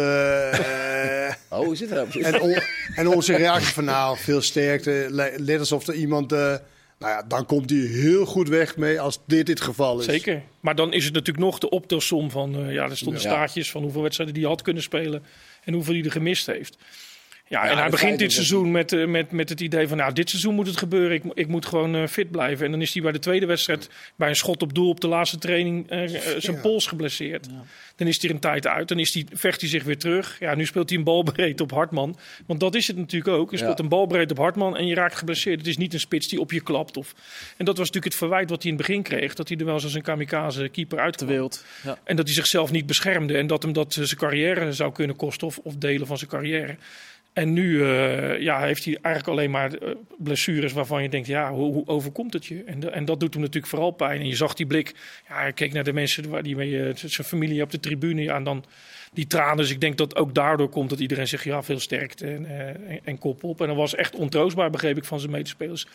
eh, Oh, hoe zit dat? en, on- en onze reactie van nou, veel sterkte. Le- Net alsof er iemand eh, Nou ja, dan komt hij heel goed weg mee als dit het geval is. Zeker. Maar dan is het natuurlijk nog de optelsom van... eh, ja, er stonden Ja. staartjes van hoeveel wedstrijden die had kunnen spelen... en hoeveel hij er gemist heeft. Ja, en hij begint dit seizoen met, eh, met, met het idee van... nou, dit seizoen moet het gebeuren. Ik, ik moet gewoon eh, fit blijven. En dan is hij bij de tweede wedstrijd... bij een schot op doel op de laatste training... eh, zijn Ja. pols geblesseerd. Dan is hij een tijd uit. Dan is hij, vecht hij zich weer terug. Ja, nu speelt hij een balbreed op Hartman. Want dat is het natuurlijk ook. Je speelt een balbreed op Hartman en je raakt geblesseerd. Het is niet een spits die op je klapt. Of... En dat was natuurlijk het verwijt wat hij in het begin kreeg. Dat hij er wel eens als een kamikaze keeper Te uitkwam. wild. Ja. En dat hij zichzelf niet beschermde. En dat hem dat zijn carrière zou kunnen kosten. Of, of delen van zijn carrière. En nu eh, ja, heeft hij eigenlijk alleen maar eh, blessures waarvan je denkt, ja, hoe, hoe overkomt het je? En, de- en dat doet hem natuurlijk vooral pijn. En je zag die blik, ja, hij keek naar de mensen waar die mee, eh, zijn familie op de tribune, ja, en dan die tranen. Dus ik denk dat ook daardoor komt dat iedereen zegt, ja, veel sterkte en, eh, en, en kop op. En dat was echt ontroostbaar, begreep ik, van zijn medespelers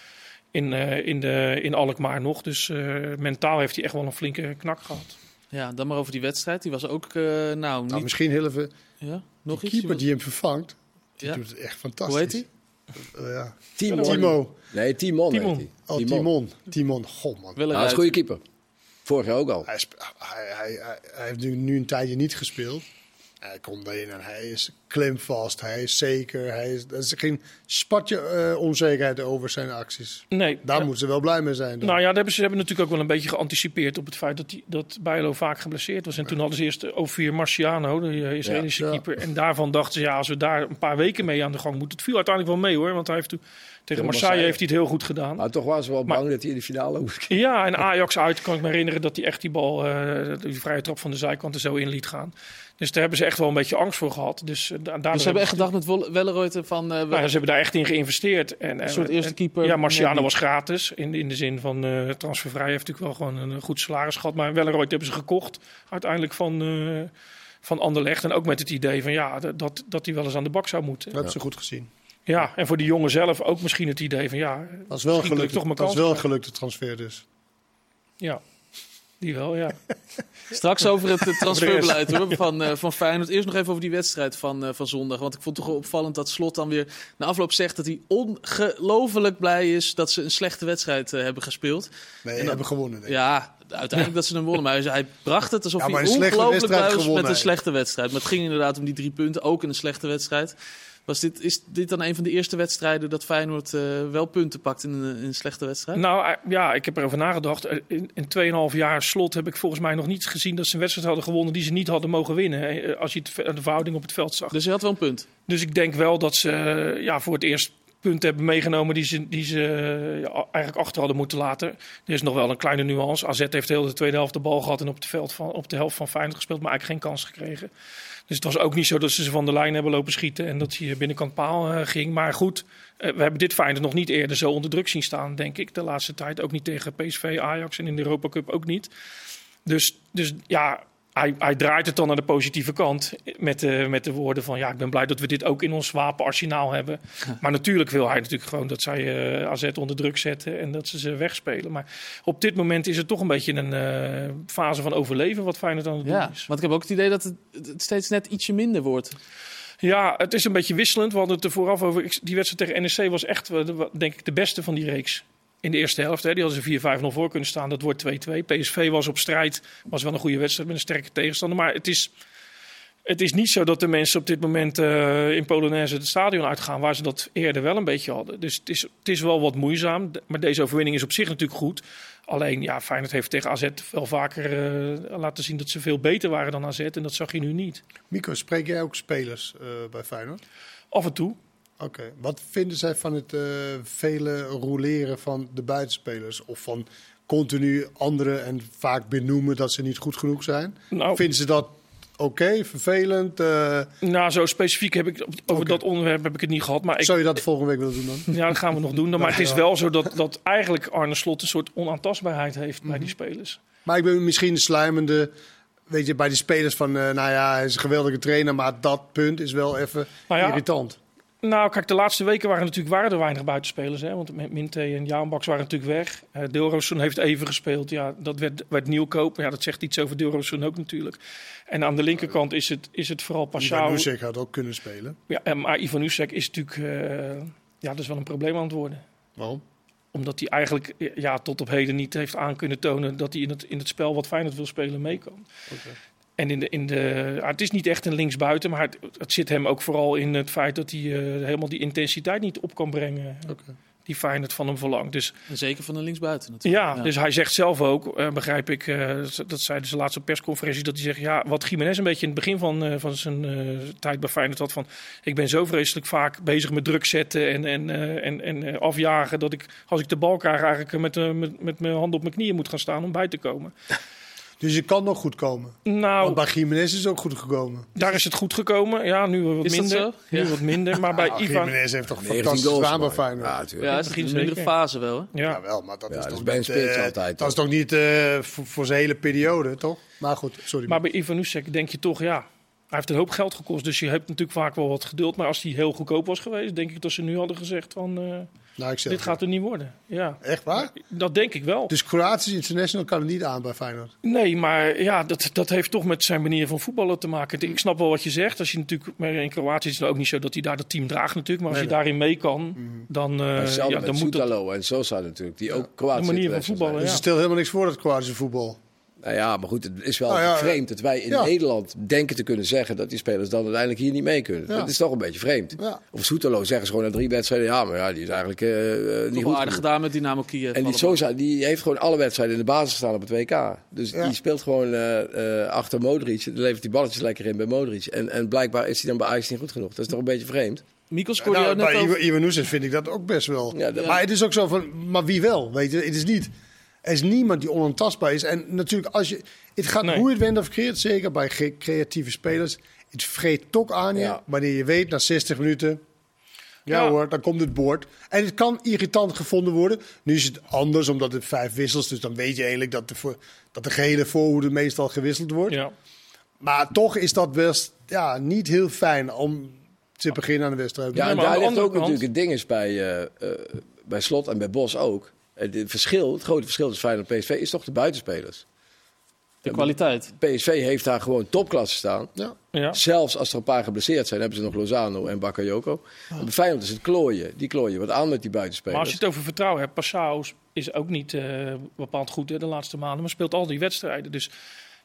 in, eh, in, de, in Alkmaar nog. Dus eh, mentaal heeft hij echt wel een flinke knak gehad. ja, dan maar over die wedstrijd. Die was ook, eh, nou, Nou, niet... misschien heel even. Ja, nog De iets? keeper die hem vervangt, die Ja. doet het echt fantastisch. Hoe heet hij? Eh, ja. Timon. Timo. Nee, Timon. heet Timon. hij. Oh, Timon. Timon. Timon. Goh, man. Wel een Nou, dat is een goede keeper. Vorig jaar ook al. Hij, hij, hij, hij, hij heeft nu, nu een tijdje niet gespeeld. Hij komt erin en hij is klimvast. Hij is zeker. Hij is, er is geen spatje eh, onzekerheid over zijn acties. Nee, Daar ja. moeten ze wel blij mee zijn. dan. Nou ja, dat hebben ze hebben natuurlijk ook wel een beetje geanticipeerd op het feit dat, die, dat Bijlo vaak geblesseerd was. En toen hadden ze eerst Ophir Marciano, de eh, Israëlische Ja, ja. keeper. En daarvan dachten ze, ja, als we daar een paar weken mee aan de gang moeten. Het viel uiteindelijk wel mee hoor, want hij heeft toen, tegen Marseille, Marseille. heeft hij het heel goed gedaan. Maar toch was ze wel Maar- bang dat hij in de finale ook... Ja, en Ajax uit kan ik me herinneren dat hij echt die bal, eh, die vrije trap van de zijkant er zo in liet gaan. Dus daar hebben ze echt wel een beetje angst voor gehad. Dus, eh, da- daardoor Dus ze hebben echt gedacht met Welleroyte van... eh, Nou ja, ze hebben daar echt in geïnvesteerd. En, een soort en- eerste keeper. Ja, Marciano was gratis. In, in de zin van eh transfervrij. Hij heeft natuurlijk wel gewoon een goed salaris gehad. Maar Welleroyd hebben ze gekocht. Uiteindelijk van, eh van Anderlecht. En ook met het idee van ja, dat- dat, dat hij wel eens aan de bak zou moeten. Dat hebben ze goed gezien. Ja, en voor die jongen zelf ook misschien het idee van ja, Dat is wel gelukt. toch Dat is wel een gelukte transfer dus. ja. Die wel, ja. Straks over het eh, transferbeleid hoor, van, eh, van Feyenoord. Eerst nog even over die wedstrijd van, eh, van zondag. Want ik vond het toch wel opvallend dat Slot dan weer na afloop zegt dat hij ongelooflijk blij is dat ze een slechte wedstrijd hebben gespeeld. Nee, dan- hebben gewonnen. Denk ik. Ja, uiteindelijk dat ze hem wonnen. Maar hij, hij bracht het alsof Ja, hij ongelooflijk wedstrijd blij was met een slechte wedstrijd. Maar het ging inderdaad om die drie punten, ook in een slechte wedstrijd. Was dit, is dit dan een van de eerste wedstrijden dat Feyenoord eh, wel punten pakt in een, in een slechte wedstrijd? Nou eh, ja, ik heb erover nagedacht. Eh, In, in 2,5 jaar slot heb ik volgens mij nog niet gezien dat ze een wedstrijd hadden gewonnen die ze niet hadden mogen winnen. Als je de verhouding op het veld zag. Dus hij had wel een punt. Dus ik denk wel dat ze ja, voor het eerst punten hebben meegenomen die ze, die ze ja, eigenlijk achter hadden moeten laten. Er is nog wel een kleine nuance. AZ heeft heel de tweede helft de bal gehad en op, het veld van, op de helft van Feyenoord gespeeld, maar eigenlijk geen kans gekregen. Dus het was ook niet zo dat ze ze van de lijn hebben lopen schieten en dat hij binnenkant paal eh, ging. Maar goed, eh, we hebben dit Feyenoord nog niet eerder zo onder druk zien staan, denk ik, de laatste tijd. Ook niet tegen PSV, Ajax en in de Europa Cup ook niet. Dus, dus ja, hij, hij draait het dan naar de positieve kant. Met de, met de woorden van ja, ik ben blij dat we dit ook in ons wapenarsenaal hebben. Maar natuurlijk wil hij natuurlijk gewoon dat zij eh, AZ onder druk zetten en dat ze ze wegspelen. Maar op dit moment is het toch een beetje een eh, fase van overleven wat Feyenoord aan het doen Ja, is. want ik heb ook het idee dat het, het steeds net ietsje minder wordt. Ja, het is een beetje wisselend. We hadden het er vooraf over. Die wedstrijd tegen NEC was echt, eh, de- denk ik, de beste van die reeks. In de eerste helft. Hè. Die hadden ze 4-5-0 voor kunnen staan. Dat wordt 2-2. PSV was op strijd. Was wel een goede wedstrijd met een sterke tegenstander. Maar het is, het is niet zo dat de mensen op dit moment eh, in Polonaise het stadion uitgaan. Waar ze dat eerder wel een beetje hadden. Dus het is, het is wel wat moeizaam. Maar deze overwinning is op zich natuurlijk goed. Alleen, ja, Feyenoord heeft tegen AZ wel vaker eh, laten zien dat ze veel beter waren dan AZ. En dat zag je nu niet. Mico, spreek jij ook spelers eh, bij Feyenoord? Af en toe. Oké. Wat vinden zij van het eh, vele roleren van de buitenspelers? Of van continu anderen en vaak benoemen dat ze niet goed genoeg zijn? Nou, Vinden ze dat oké, vervelend? eh, Nou, zo specifiek heb ik over dat onderwerp heb ik het niet gehad. Maar ik, Zou je dat de volgende week willen doen dan? ja, dat gaan we nog doen. Maar het is wel zo dat, dat eigenlijk Arne Slot een soort onaantastbaarheid heeft bij Mhm. die spelers. Maar ik ben misschien de sluimende, weet je, bij die spelers van, eh, nou ja, hij is een geweldige trainer, maar dat punt is wel even Nou ja, irritant. Nou, kijk, de laatste weken waren natuurlijk waren er weinig buitenspelers. Hè? Want met Minte en Jaanbaks waren natuurlijk weg. Uh, Deelroosson heeft even gespeeld. Ja, dat werd, werd nieuwkoop. Ja, dat zegt iets over Deelroosson ook natuurlijk. En aan de linkerkant is het, is het vooral Ivan Pashao. Nusek had ook kunnen spelen. Ja, maar Ivan Usek is natuurlijk... eh, ja, dat is wel een probleem aan het worden. Waarom? omdat hij eigenlijk ja, tot op heden niet heeft aan kunnen tonen dat hij in het, in het spel wat Feyenoord wil spelen mee kan. En in de, in de, ah, het is niet echt een linksbuiten, maar het, het zit hem ook vooral in het feit dat hij eh, helemaal die intensiteit niet op kan brengen. Die Feyenoord van hem verlangt. Dus En zeker van de linksbuiten natuurlijk. ja, dus hij zegt zelf ook, eh, begrijp ik, eh, dat zei dus de laatste persconferentie, dat hij zegt, ja, wat Jiménez een beetje in het begin van, van zijn tijd bij Feyenoord had van, ik ben zo vreselijk vaak bezig met druk zetten en, en, en, en afjagen, dat ik, als ik de bal krijg, eigenlijk met, met, met mijn hand op mijn knieën moet gaan staan om bij te komen. Dus je kan nog goed komen. Nou, Want bij Jiménez is het ook goed gekomen. daar is het goed gekomen. Ja, nu wat Is dat minder. zo? Nu Ja. wat minder, maar bij Ivan... Jiménez heeft toch 19 fantastisch gedaan bij. Feyenoord. Ja, natuurlijk. Ja, het is een mindere fase wel. Hè? Ja, wel, maar dat Ja, is dat toch bij een spits eh, altijd, Dat is toch? niet eh, voor, voor zijn hele periode, toch? Maar goed, sorry. Maar bij Ivan Nusek denk je toch, ja, hij heeft een hoop geld gekost. Dus je hebt natuurlijk vaak wel wat geduld. Maar als hij heel goedkoop was geweest, denk ik dat ze nu hadden gezegd van, eh, nou, ik zeg dit gaat er niet worden. Ja, Echt waar? dat denk ik wel. Dus Kroatisch International kan het niet aan bij Feyenoord. Nee, maar ja, dat, dat heeft toch met zijn manier van voetballen te maken. Ik snap wel wat je zegt. Als je natuurlijk, maar in Kroatië is het ook niet zo dat hij daar dat team draagt natuurlijk. Maar als Nee, je daarin mee kan, Mhm. dan, eh, hetzelfde ja, met dan moet dat... En Sosa natuurlijk, die ook Kroatië De manier van voetballen, zijn. Dus er stelt helemaal niks voor dat Kroatische voetbal. Nou ja, maar goed, het is wel Nou ja, vreemd dat wij in ja. Nederland denken te kunnen zeggen dat die spelers dan uiteindelijk hier niet mee kunnen. Ja. Dat is toch een beetje vreemd. Ja. Of Soetalo zeggen ze gewoon na drie wedstrijden, ja, maar ja, die is eigenlijk eh, eh, niet goed. aardig gedaan met Dynamo Kiev. En die. Sosa, die heeft gewoon alle wedstrijden in de basis gestaan op het WK. Dus Ja. die speelt gewoon eh, eh, achter Modric. Dan levert die balletjes lekker in bij Modric. En, en blijkbaar is hij dan bij Ajax niet goed genoeg. Dat is toch een beetje vreemd? Mikkel scoorde Nou, net bij over. Vind ik dat ook best wel. Maar het is ook zo van, maar wie wel? Weet je, het is niet. Er is niemand die onontastbaar is. En natuurlijk, als je. Het gaat Nee. hoe je het went of keert, zeker bij creatieve spelers. Het vreet toch aan je. Ja. Wanneer je weet, na 60 minuten. Ja, Ja. hoor, dan komt het bord. En het kan irritant gevonden worden. Nu is het anders, omdat het vijf wissels. Dus dan weet je eigenlijk dat de, voor, dat de gehele voorhoede meestal gewisseld wordt. Ja. Maar toch is dat best ja, niet heel fijn om te beginnen aan de wedstrijd. Ja, en daar ligt ook kant- natuurlijk het ding is bij, eh, eh, bij Slot en bij Bos ook. Het verschil, het grote verschil tussen Feyenoord en PSV is toch de buitenspelers. De kwaliteit. PSV heeft daar gewoon topklasse staan. Ja. Ja. Zelfs als er een paar geblesseerd zijn, hebben ze nog Lozano en Bakayoko. Bij Feyenoord is het klooien. Die klooien wat aan met die Maar als buitenspelers. je het over vertrouwen hebt, Passau is ook niet eh, bepaald goed hè, de laatste maanden, maar speelt al die wedstrijden. Dus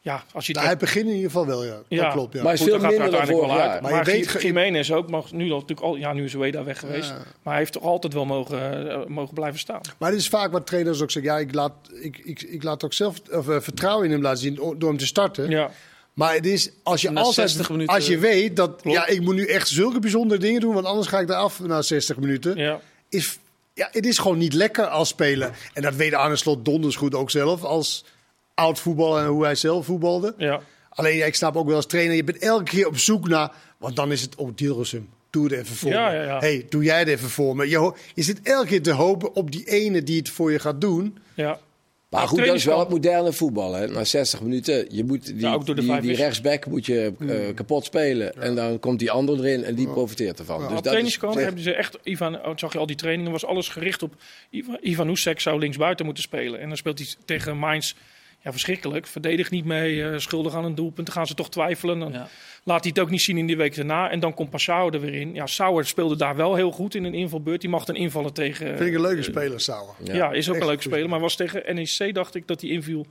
ja, als je Nou, hij begint in ieder geval wel, ja. Ja. Dat klopt, ja. Maar- is Goed, veel minder dan uiteindelijk vorig wel jaar. uit. Maar Maar, je weet Jiménez ook mag nu al natuurlijk al, ja, nu is Ueda weg geweest, Ja. maar hij heeft toch altijd wel mogen, eh, mogen blijven staan. Maar het is vaak wat trainers ook zeggen. Ja, ik laat, ik, ik, ik laat ook zelf of, eh, vertrouwen in hem laten zien door hem te starten. Ja, Maar het is als je Na altijd, 60 minuten- als je weet dat Klopt. ja, ik moet nu echt zulke bijzondere dingen doen, want anders ga ik daar af na 60 minuten. ja. Is, ja, het is gewoon niet lekker als speler. En dat weet Arne Slot donders goed ook zelf als oud voetballer en hoe hij zelf voetbalde. ja. Alleen ja, ik snap ook wel als trainer, je bent elke keer op zoek naar, want dan is het, oh Dilrosun, doe het even voor Ja, me. ja, ja. hey, doe jij het even voor me. Je, je zit elke keer te hopen op die ene die het voor je gaat doen. ja. Maar goed, dat is wel het moderne voetbal. Hè. Na 60 minuten, je moet die, Ja, ook door de die, rechtsback moet je eh, kapot spelen. En dan komt die ander erin en die profiteert ervan. Dus op dat is trainingskamp op zich- hebben ze echt, Ivan, oh, zag je al die trainingen, was alles gericht op Ivan, Ivan Oesek zou linksbuiten moeten spelen. En dan speelt hij tegen Mainz, ja verschrikkelijk, verdedigt niet mee, eh, schuldig aan een doelpunt. Dan gaan ze toch twijfelen. Dan Ja. laat hij het ook niet zien in die week daarna. En dan komt Passau er weer in. Ja, Sauer speelde daar wel heel goed in een invalbeurt. Die mag dan invallen tegen... Vind ik een leuke speler, Sauer. ja. is ook echt een leuke speler. Maar was tegen NEC, dacht ik, dat hij inviel.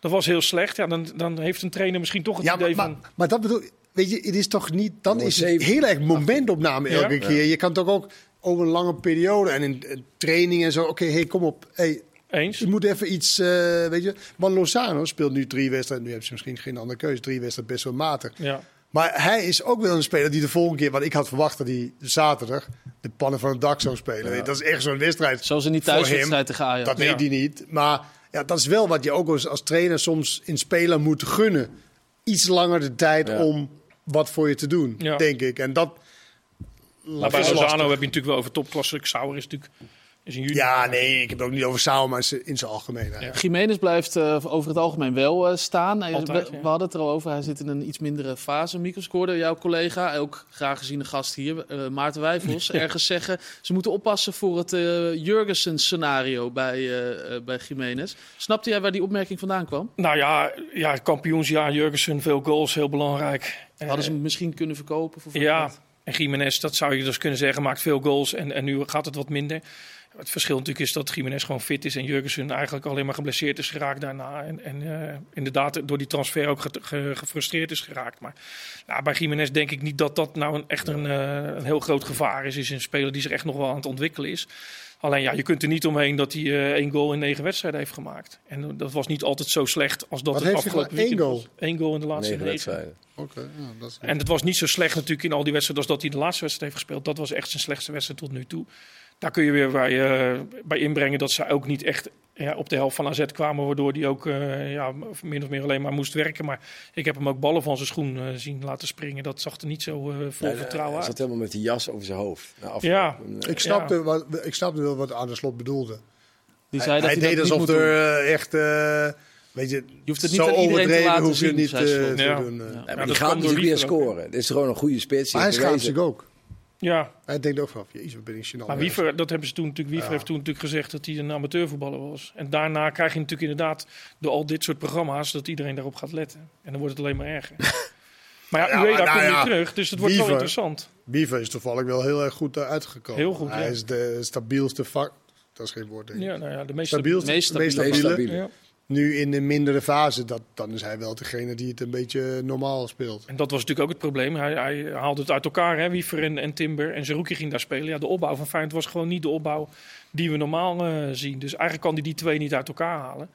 Dat was heel slecht. Ja, dan, dan heeft een trainer misschien toch het Ja, idee maar, van... maar, maar dat bedoel weet je, het is toch niet, dan is het heel erg momentopname Ja. elke keer. Je kan toch ook over een lange periode en in, in training en zo, oké, hey, kom op, hey, Eens? je moet even iets, eh, weet je. Want Lozano speelt nu drie wedstrijden, nu hebben ze misschien geen andere keuze, drie wedstrijden best wel matig. Ja. Maar hij is ook wel een speler die de volgende keer, want ik had verwacht dat hij zaterdag de pannen van het dak zou spelen. Weet je, Dat is echt zo'n wedstrijd. Zoals in die voor hem. thuiswedstrijd tegen Ajax. Dat Ja. weet hij niet. Maar ja, dat is wel wat je ook als, als trainer soms in speler moet gunnen. Iets langer de tijd Ja. om wat voor je te doen, Ja. denk ik. En dat. Maar bij Lozano heb je natuurlijk wel over topklasse. Sauer is natuurlijk... Is een junior. Ja, nee, ik heb het ook niet over Sauer, maar in zijn algemeenheid. Ja. Jiménez blijft eh, over het algemeen wel eh, staan. Altijd, we, ja. we hadden het er al over. Hij zit in een iets mindere fase. Mikkel scoorde jouw collega, ook graag gezien de gast hier, eh, Maarten Wijfels, ergens zeggen... ze moeten oppassen voor het eh Jurgensen-scenario bij, eh eh, bij Jiménez. Snapte jij waar die opmerking vandaan kwam? Nou ja, ja, kampioensjaar, Jurgensen, veel goals, heel belangrijk. Hadden ze Eh, hem misschien kunnen verkopen? Voor veel Ja, geld? en Jiménez, dat zou je dus kunnen zeggen, maakt veel goals en, en nu gaat het wat minder. Het verschil natuurlijk is dat Jiménez gewoon fit is en Jurgensen eigenlijk alleen maar geblesseerd is geraakt daarna. En, en eh, inderdaad door die transfer ook ge- ge- gefrustreerd is geraakt. Maar nou, bij Jiménez denk ik niet dat dat nou een, echt een, eh, een heel groot gevaar is. Is een speler die zich echt nog wel aan het ontwikkelen is. Alleen ja, je kunt er niet omheen dat hij eh, één goal in negen wedstrijden heeft gemaakt. En dat was niet altijd zo slecht als dat Wat het afgelopen weekend Eén was. Eén goal in de laatste Negen wedstrijden. Oké, ja, dat is... En het was niet zo slecht natuurlijk in al die wedstrijden als dat hij de laatste wedstrijd heeft gespeeld. Dat was echt zijn slechtste wedstrijd tot nu toe. Daar kun je weer bij, eh, bij inbrengen dat ze ook niet echt ja, op de helft van AZ kwamen. Waardoor hij ook eh, ja, min of meer alleen maar moest werken. Maar ik heb hem ook ballen van zijn schoen eh, zien laten springen. Dat zag er niet zo eh, vol Nee, vertrouwen Hij uit. zat helemaal met die jas over zijn hoofd. Ja. Ik snapte, wat, ik snapte wel wat aan de slot bedoelde. Die Hij, zei dat hij hij deed dat alsof er echt... eh, weet je, Je hoeft het niet zo aan iedereen te overdreven laten hoef je zien, niet te doen. Ja. Ja, maar die gaat natuurlijk weer scoren. Het is gewoon een goede spits. Maar hij schaamt zich ook. Ja, Hij denkt ook van, jezus, wat ben ik gênant. maar Wiever, dat hebben ze toen natuurlijk. Wiever Ja. heeft toen natuurlijk gezegd dat hij een amateurvoetballer was. En daarna krijg je natuurlijk inderdaad door al dit soort programma's dat iedereen daarop gaat letten. En dan wordt het alleen maar erger. maar ja, Ja, Ueda maar nou komt ja, weer terug, dus het wordt wel interessant. Wiever is toevallig wel heel erg goed eh, uitgekomen. Heel goed, Hij ja. is de stabielste vak... Dat is geen woord, denk ik. Ja, nou ja, de meeste. Stabielste, meest meest stabiele. Meest stabiele. Nu in de mindere fase, dat, dan is hij wel degene die het een beetje normaal speelt. En dat was natuurlijk ook het probleem. Hij, hij haalde het uit elkaar, hè, Wiever en, en Timber. En Zerouki ging daar spelen. Ja, de opbouw van Feyenoord was gewoon niet de opbouw die we normaal eh, zien. Dus eigenlijk kan hij die twee niet uit elkaar halen.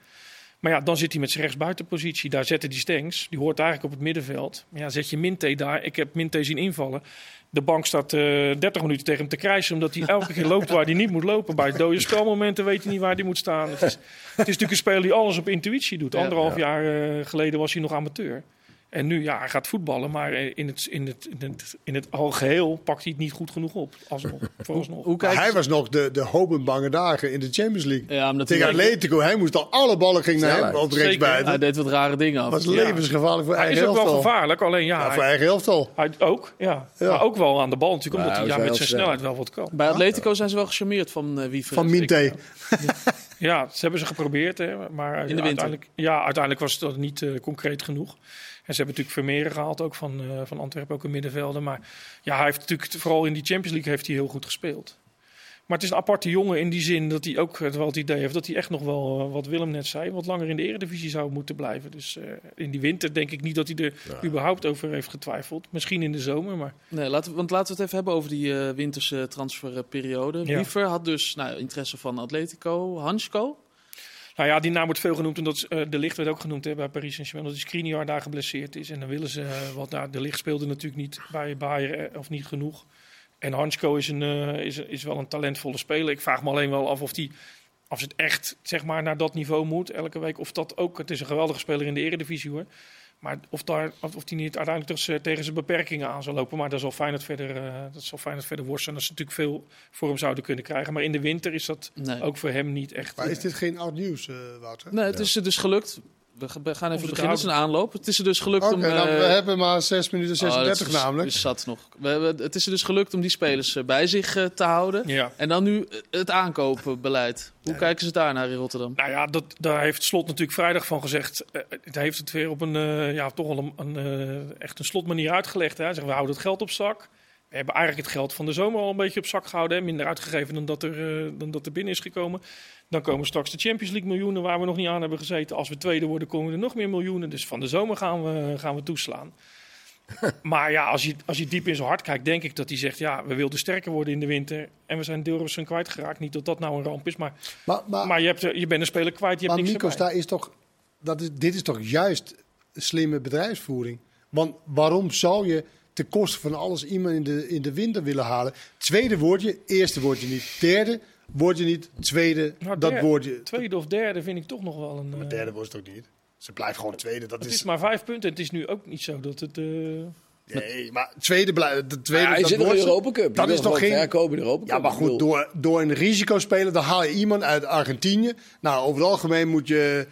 Maar ja, dan zit hij met zijn rechtsbuitenpositie. Daar zetten die Stengs. Die hoort eigenlijk op het middenveld. Maar ja, zet je Minte daar. Ik heb Minte zien invallen. De bank staat eh 30 minuten tegen hem te krijsen. Omdat hij elke keer loopt waar hij niet moet lopen. Bij dode spelmomenten weet hij niet waar hij moet staan. Het is, het is natuurlijk een speler die alles op intuïtie doet. Anderhalf jaar eh, geleden was hij nog amateur. En nu, ja, hij gaat voetballen, maar eh, in het, in het, in het, in het algeheel pakt hij het niet goed genoeg op. Alsnog, vooralsnog. Hoe hij was nog de, de hoop en bange dagen in de Champions League. Ja, omdat Tegen hij, Atletico, hij moest al alle ballen ging naar hem op hij deed wat rare dingen af. Was Ja. levensgevaarlijk voor Hij eigen is ook wel gevaarlijk, alleen ja, Ja, voor hij, eigen helftal. hij ook. Ja. Ja. Maar ook wel aan de bal natuurlijk, omdat Ja, hij hij ja, met zijn snelheid wel wat kan. Bij Atletico zijn ze wel gecharmeerd van eh Wiever. Van Minte. Ja, ze hebben ze geprobeerd, hè, maar In de winter. uiteindelijk, ja, uiteindelijk was het niet eh, concreet genoeg. En ze hebben natuurlijk Vermeeren gehaald, ook van, eh, van Antwerpen, ook een middenvelder. Maar ja, hij heeft natuurlijk, vooral in die Champions League heeft hij heel goed gespeeld. Maar het is een aparte jongen in die zin dat hij ook wel het idee heeft dat hij echt nog wel, eh, wat Willem net zei, wat langer in de eredivisie zou moeten blijven. Dus eh, in die winter denk ik niet dat hij er überhaupt over heeft getwijfeld. Misschien in de zomer, maar Nee, laten, we- want laten we het even hebben over die eh, winterse transferperiode. Ja. Wiever had dus nou, interesse van Atletico. Hansko? Nou ja, die naam wordt veel genoemd. En dat is, eh, de Licht werd ook genoemd hè, bij Paris Saint-Germain. Dat die Skriniar daar geblesseerd is. En dan willen ze wat daar. De Licht speelde natuurlijk niet bij Bayern of niet genoeg. En Hansko is, een, eh, is, is wel een talentvolle speler. Ik vraag me alleen wel af of die, als het echt zeg maar, naar dat niveau moet elke week. Of dat ook, het is een geweldige speler in de eredivisie hoor. Maar of, daar, of, of die niet uiteindelijk dus, eh, tegen zijn beperkingen aan zal lopen. Maar daar zal Feyenoord verder, eh dat zal Feyenoord verder worstelen. Dat ze natuurlijk veel voor hem zouden kunnen krijgen. Maar in de winter is dat Nee. ook voor hem niet echt... Maar eh, is dit geen oud nieuws, eh Wouter? Nee, het is er dus gelukt. We ga- we gaan even beginnen. Het is een aanloop. Het is er dus gelukt om... nou, we hebben maar 6 minuten oh, dat 36 is- namelijk. is zat nog. We hebben, het is er dus gelukt om die spelers eh, bij zich eh, te houden. ja. En dan nu het aankopenbeleid. Hoe kijken ze daar naar in Rotterdam? Nou ja, dat, daar heeft Slot natuurlijk vrijdag van gezegd. Eh, het heeft het weer op een, ja, toch wel een, een, echt een slotmanier uitgelegd. Hè. Hij zegt, we houden het geld op zak. We hebben eigenlijk het geld van de zomer al een beetje op zak gehouden. Hè. Minder uitgegeven dan dat, er, eh, dan dat er binnen is gekomen. Dan komen straks de Champions League miljoenen waar we nog niet aan hebben gezeten. Als we tweede worden, komen er nog meer miljoenen. Dus van de zomer gaan we, gaan we toeslaan. maar ja, als je, als je diep in zijn hart kijkt, denk ik dat hij zegt... ja, we wilden sterker worden in de winter. En we zijn Dilrosun kwijtgeraakt. Niet dat dat nou een ramp is, maar, Maar, maar, maar je, hebt, je bent een speler kwijt, je hebt maar niks Nico, erbij. daar is toch, dat is, dit is toch juist slimme bedrijfsvoering? Want waarom zou je ten koste van alles iemand in de, in de winter willen halen? Tweede woordje, eerste woordje niet. Derde woordje niet, tweede, Nou, dat woordje. Tweede of derde vind ik toch nog wel een... Maar eh, derde wordt het ook niet. Ze blijft gewoon tweede. Dat het is, is maar vijf punten. Het is nu ook niet zo dat het... eh, nee, maar tweede, blij- de tweede Ja, hij dat zit in de woordje- Europa Cup. Dat is toch geen... verkopen in de Europa Cup. Ja, maar goed, door, door een risicospeler, dan haal je iemand uit Argentinië. Nou, over het algemeen moet je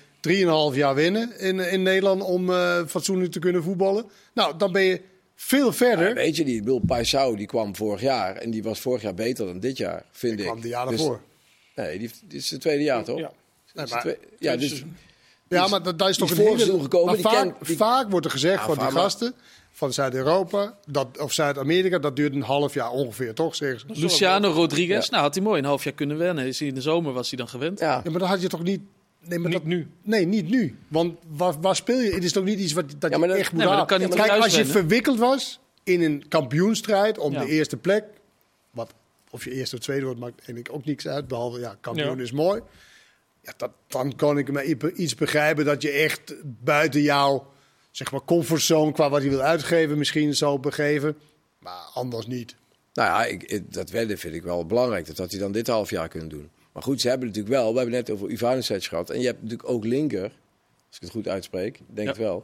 3,5 jaar winnen in, in Nederland om eh, fatsoenlijk te kunnen voetballen. Nou, dan ben je veel verder. Ja, weet je niet, ik bedoel, Paisao die kwam vorig jaar en die was vorig jaar beter dan dit jaar, vind ik. kwam de jaar Dus- daarvoor. Nee, die, dit is het tweede jaar toch? ja. Nee, maar- tweede- ja, dus. Ja, maar dat, dat is toch die een hele... gekomen, Maar die vaak, ken- die- vaak wordt er gezegd Ja, van die gasten... van Zuid-Europa dat- of Zuid-Amerika, dat duurt een half jaar ongeveer, toch? Zeggen ze. Luciano Rodriguez, nou had hij mooi een half jaar kunnen wennen. Is hij in de zomer was hij dan gewend. Ja. Ja, maar dat had je toch niet... Nee, maar Niet dat, nu. nee, niet nu. Want waar, waar speel je? Het is toch niet iets wat dat Ja, maar je dat- echt moet nee, dat halen. kan niet Kijk, als je verwikkeld was in een kampioenstrijd om Ja. de eerste plek... Wat, of je eerste of tweede wordt, maakt denk ik ook niks uit. Behalve, ja, kampioen Ja. is mooi. Ja, dat, dan kan ik me iets begrijpen dat je echt buiten jouw zeg maar, comfortzone... qua wat je wil uitgeven misschien zou begeven. Maar anders niet. Nou ja, ik, ik- dat wedden vind ik wel belangrijk. Dat had hij dan dit half jaar kunnen doen. Maar goed, ze hebben natuurlijk wel... We hebben net over Ivanovic gehad. En je hebt natuurlijk ook Linker. Als ik het goed uitspreek. Ik denk Ja. het wel.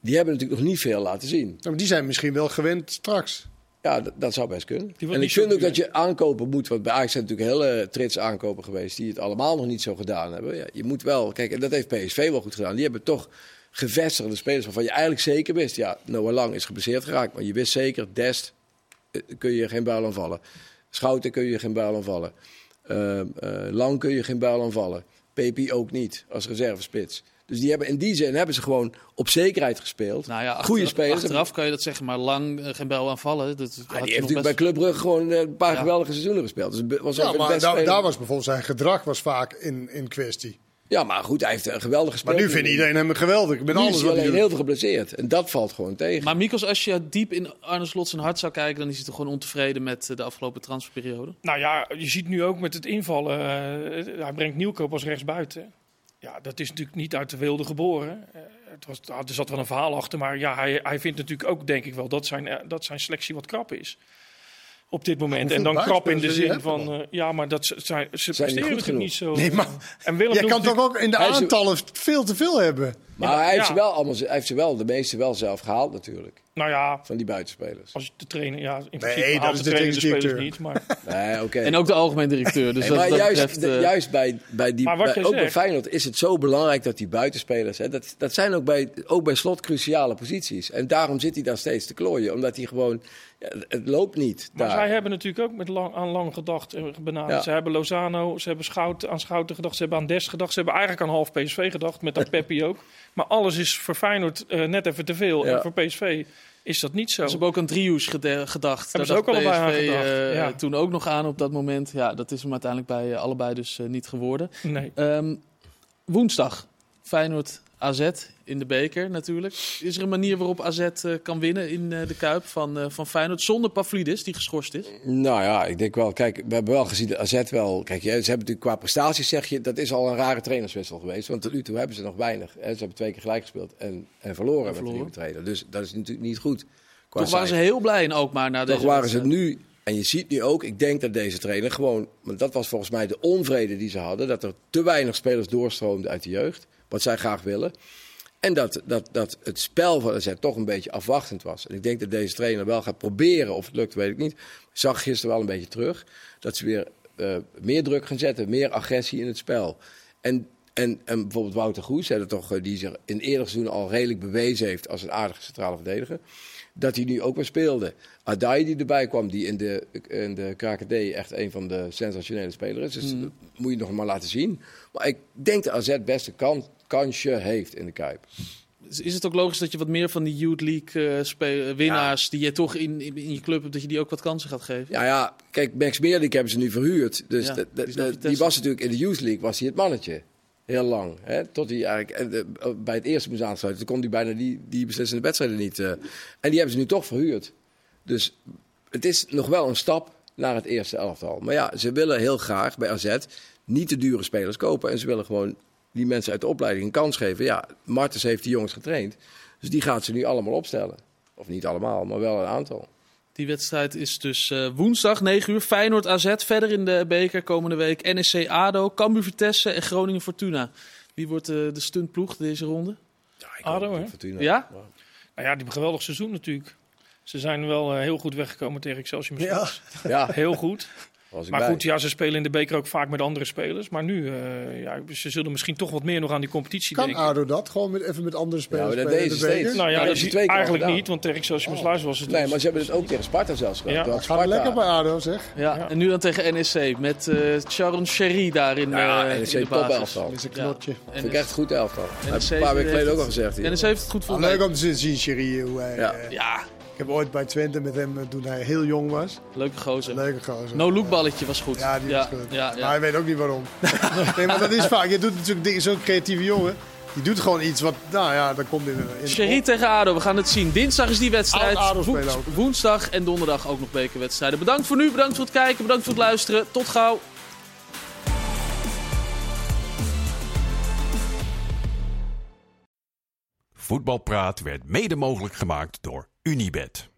Die hebben natuurlijk nog niet veel laten zien. Ja, maar die zijn misschien wel gewend straks. Ja, dat, dat zou best kunnen. En ik vind ook dat je aankopen moet. Want bij Ajax zijn natuurlijk hele trits aankopen geweest. Die het allemaal nog niet zo gedaan hebben. Ja, je moet wel... Kijk, en dat heeft PSV wel goed gedaan. Die hebben toch gevestigde spelers waarvan je eigenlijk zeker wist. Ja, Noah Lang is geblesseerd geraakt. Maar je wist zeker, Dest eh, kun je geen buil aanvallen. Schouten kun je geen buil aanvallen. Eh, eh, Lang kun je geen buil aanvallen. Pepi ook niet, als reservespits. Dus die hebben, in die zin hebben ze gewoon op zekerheid gespeeld. Nou ja, achter- Goede spelers. Achteraf kan je dat zeggen, maar lang eh, geen bel aanvallen. Dat Ah, had die heeft nog natuurlijk bij Club Brugge gewoon eh, een paar Ja. geweldige seizoenen gespeeld. Dus was Ja, maar daar, daar was bijvoorbeeld zijn gedrag was vaak in, in kwestie. Ja, maar goed, hij heeft een geweldige Maar gespeeld. nu vindt iedereen hem geweldig. Met Nu alles is hij alleen heel veel geblesseerd. En dat valt gewoon tegen. Maar Mikos, als je diep in Arne Slot zijn hart zou kijken, dan is hij toch gewoon ontevreden met eh, de afgelopen transferperiode? Nou ja, je ziet nu ook met het invallen. eh, hij brengt Nieuwkoop als rechtsbuiten. Ja, dat is natuurlijk niet uit de wilde geboren. Eh, het was, er zat wel een verhaal achter, maar ja, hij, hij vindt natuurlijk ook, denk ik wel, dat zijn, dat zijn selectie wat krap is. Op dit moment. En dan krap in de zin je van, eh, ja, maar dat ze- zijn, ze Zijn niet presteren natuurlijk niet zo. Nee, maar eh, en Willem jij doet kan toch ook in de aantallen veel te veel hebben. maar hij heeft, ja. ze wel allemaal, hij heeft ze wel, de meeste wel zelf gehaald natuurlijk. Nou ja, Van die buitenspelers. als je de trainer, ja, in principe dat haalt is de de niet. Maar Nee, oké. En ook de algemeen directeur. Dus Nee, dat, maar dat juist, betreft, de- eh, juist bij, bij die, bij- ook bij Feyenoord is het zo belangrijk dat die buitenspelers, hè, dat, dat zijn ook bij, ook bij slot cruciale posities. En daarom zit hij daar steeds te klooien, omdat hij gewoon, ja, het- loopt niet. Maar daar. zij hebben natuurlijk ook met lang, aan lang gedacht en benaderd. Ja. Ze hebben Lozano, ze hebben Schout, aan Schouten gedacht, ze hebben aan Des gedacht. Ze hebben eigenlijk aan half PSV gedacht, met dat Peppi ook. Maar alles is voor Feyenoord eh, net even te veel. Ja. En voor PSV is dat niet zo. Ze hebben ook aan gede- gedacht. Hebben Daar ze ook dacht allebei aan PSV, gedacht, eh, ja. toen ook nog aan op dat moment. Ja, dat is hem uiteindelijk bij eh, allebei dus niet geworden. Nee. Ehm, woensdag, Feyenoord AZ in de beker natuurlijk. Is er een manier waarop AZ eh, kan winnen in eh, de Kuip van, eh, van Feyenoord zonder Pavlidis, die geschorst is? Nou ja, ik denk wel. Kijk, we hebben wel gezien dat AZ wel. Kijk, ja, ze hebben natuurlijk qua prestaties, zeg je, dat is al een rare trainerswissel geweest. Want tot nu toe hebben ze nog weinig. Hè. Ze hebben twee keer gelijk gespeeld en, en verloren met de verloren. nieuwe trainer. Dus dat is natuurlijk niet goed. qua Toch waren ze heel blij in Alkmaar na Toch deze waren ze nu. En je ziet nu ook, ik denk dat deze trainer gewoon. Want dat was volgens mij de onvrede die ze hadden. Dat er te weinig spelers doorstroomden uit de jeugd. Wat zij graag willen. En dat, dat, dat het spel van AZ toch een beetje afwachtend was. En ik denk dat deze trainer wel gaat proberen. Of het lukt, weet ik niet. Zag gisteren wel een beetje terug. Dat ze weer eh, meer druk gaan zetten. Meer agressie in het spel. En, en, en bijvoorbeeld Wouter Goes, toch, eh, die zich in eerder seizoen al redelijk bewezen heeft als een aardige centrale verdediger. Dat hij nu ook weer speelde. Adai die erbij kwam, die in de, in de KKD echt een van de sensationele spelers is. Dus dat moet je nog maar laten zien. Maar ik denk dat AZ best een kan, kansje heeft in de Kuip. Is het ook logisch dat je wat meer van die Youth League eh, eh, winnaars die je toch in, in, in je club hebt, dat je die ook wat kansen gaat geven? Ja, ja, kijk, Max Meerlik hebben ze nu verhuurd. Dus Ja, de- de- de- die was natuurlijk in de Youth League was hij het mannetje. Heel lang. Hè? Tot hij eigenlijk en, eh, bij het eerste moest aansluiten. Toen kon hij bijna die, die beslissende wedstrijden niet. eh. en die hebben ze nu toch verhuurd. Dus het is nog wel een stap naar het eerste elftal. Maar ja, ze willen heel graag bij AZ niet te dure spelers kopen. En ze willen gewoon die mensen uit de opleiding een kans geven. Ja, Martens heeft die jongens getraind. Dus die gaat ze nu allemaal opstellen. Of niet allemaal, maar wel een aantal. Die wedstrijd is dus eh, woensdag 9 uur. Feyenoord AZ verder in de beker komende week. NSC ADO, Cambuur Vitesse en Groningen Fortuna. Wie wordt eh, de stuntploeg deze ronde? Ja, ik ADO, hè? Fortuna. Ja? Nou ja, die hebben een geweldig seizoen natuurlijk. Ze zijn wel eh, heel goed weggekomen tegen Excelsior. Ja. Ja, Heel goed. Was ik Maar bij. goed, ja, ze spelen in de beker ook vaak met andere spelers. Maar nu, eh, ja, ze zullen misschien toch wat meer nog aan die competitie Kan denken. ADO dat? Gewoon met, even met andere spelers dat spelen in deden de steeds. Nou ja, Ja, dat is twee keer eigenlijk gedaan. niet, want tegen Excelsior Sluis was het... Nee, maar ze hebben het ook tegen Sparta zelfs gedaan. Ja. Sparta- lekker bij ADO, zeg. Ja, Ja. en nu dan tegen NEC met eh Sharon Sherry daarin Ja, eh, NEC in de top basis. elftal. Met zijn Ja. knotje. Vind ik echt een goed elftal. NEC een paar weken geleden ook al gezegd. hier. NEC heeft het goed voor Ah, leuk om te zien, Sherry. Hoe hij, Ja. Ik heb ooit bij Twente met hem eh, toen hij heel jong was. leuke gozer. Leuke gozer. No-look balletje was goed. Ja, die ja, was goed. Ja, Maar hij weet ook niet waarom. nee, maar dat is vaak. Je doet natuurlijk zo'n creatieve jongen. Die doet gewoon iets wat, nou ja, dan komt in, in Sherry tegen ADO, we gaan het zien. Dinsdag is die wedstrijd. Woens- woensdag en donderdag ook nog bekerwedstrijden. Bedankt voor nu, bedankt voor het kijken, bedankt voor het luisteren. Tot gauw. Voetbalpraat werd mede mogelijk gemaakt door Unibed.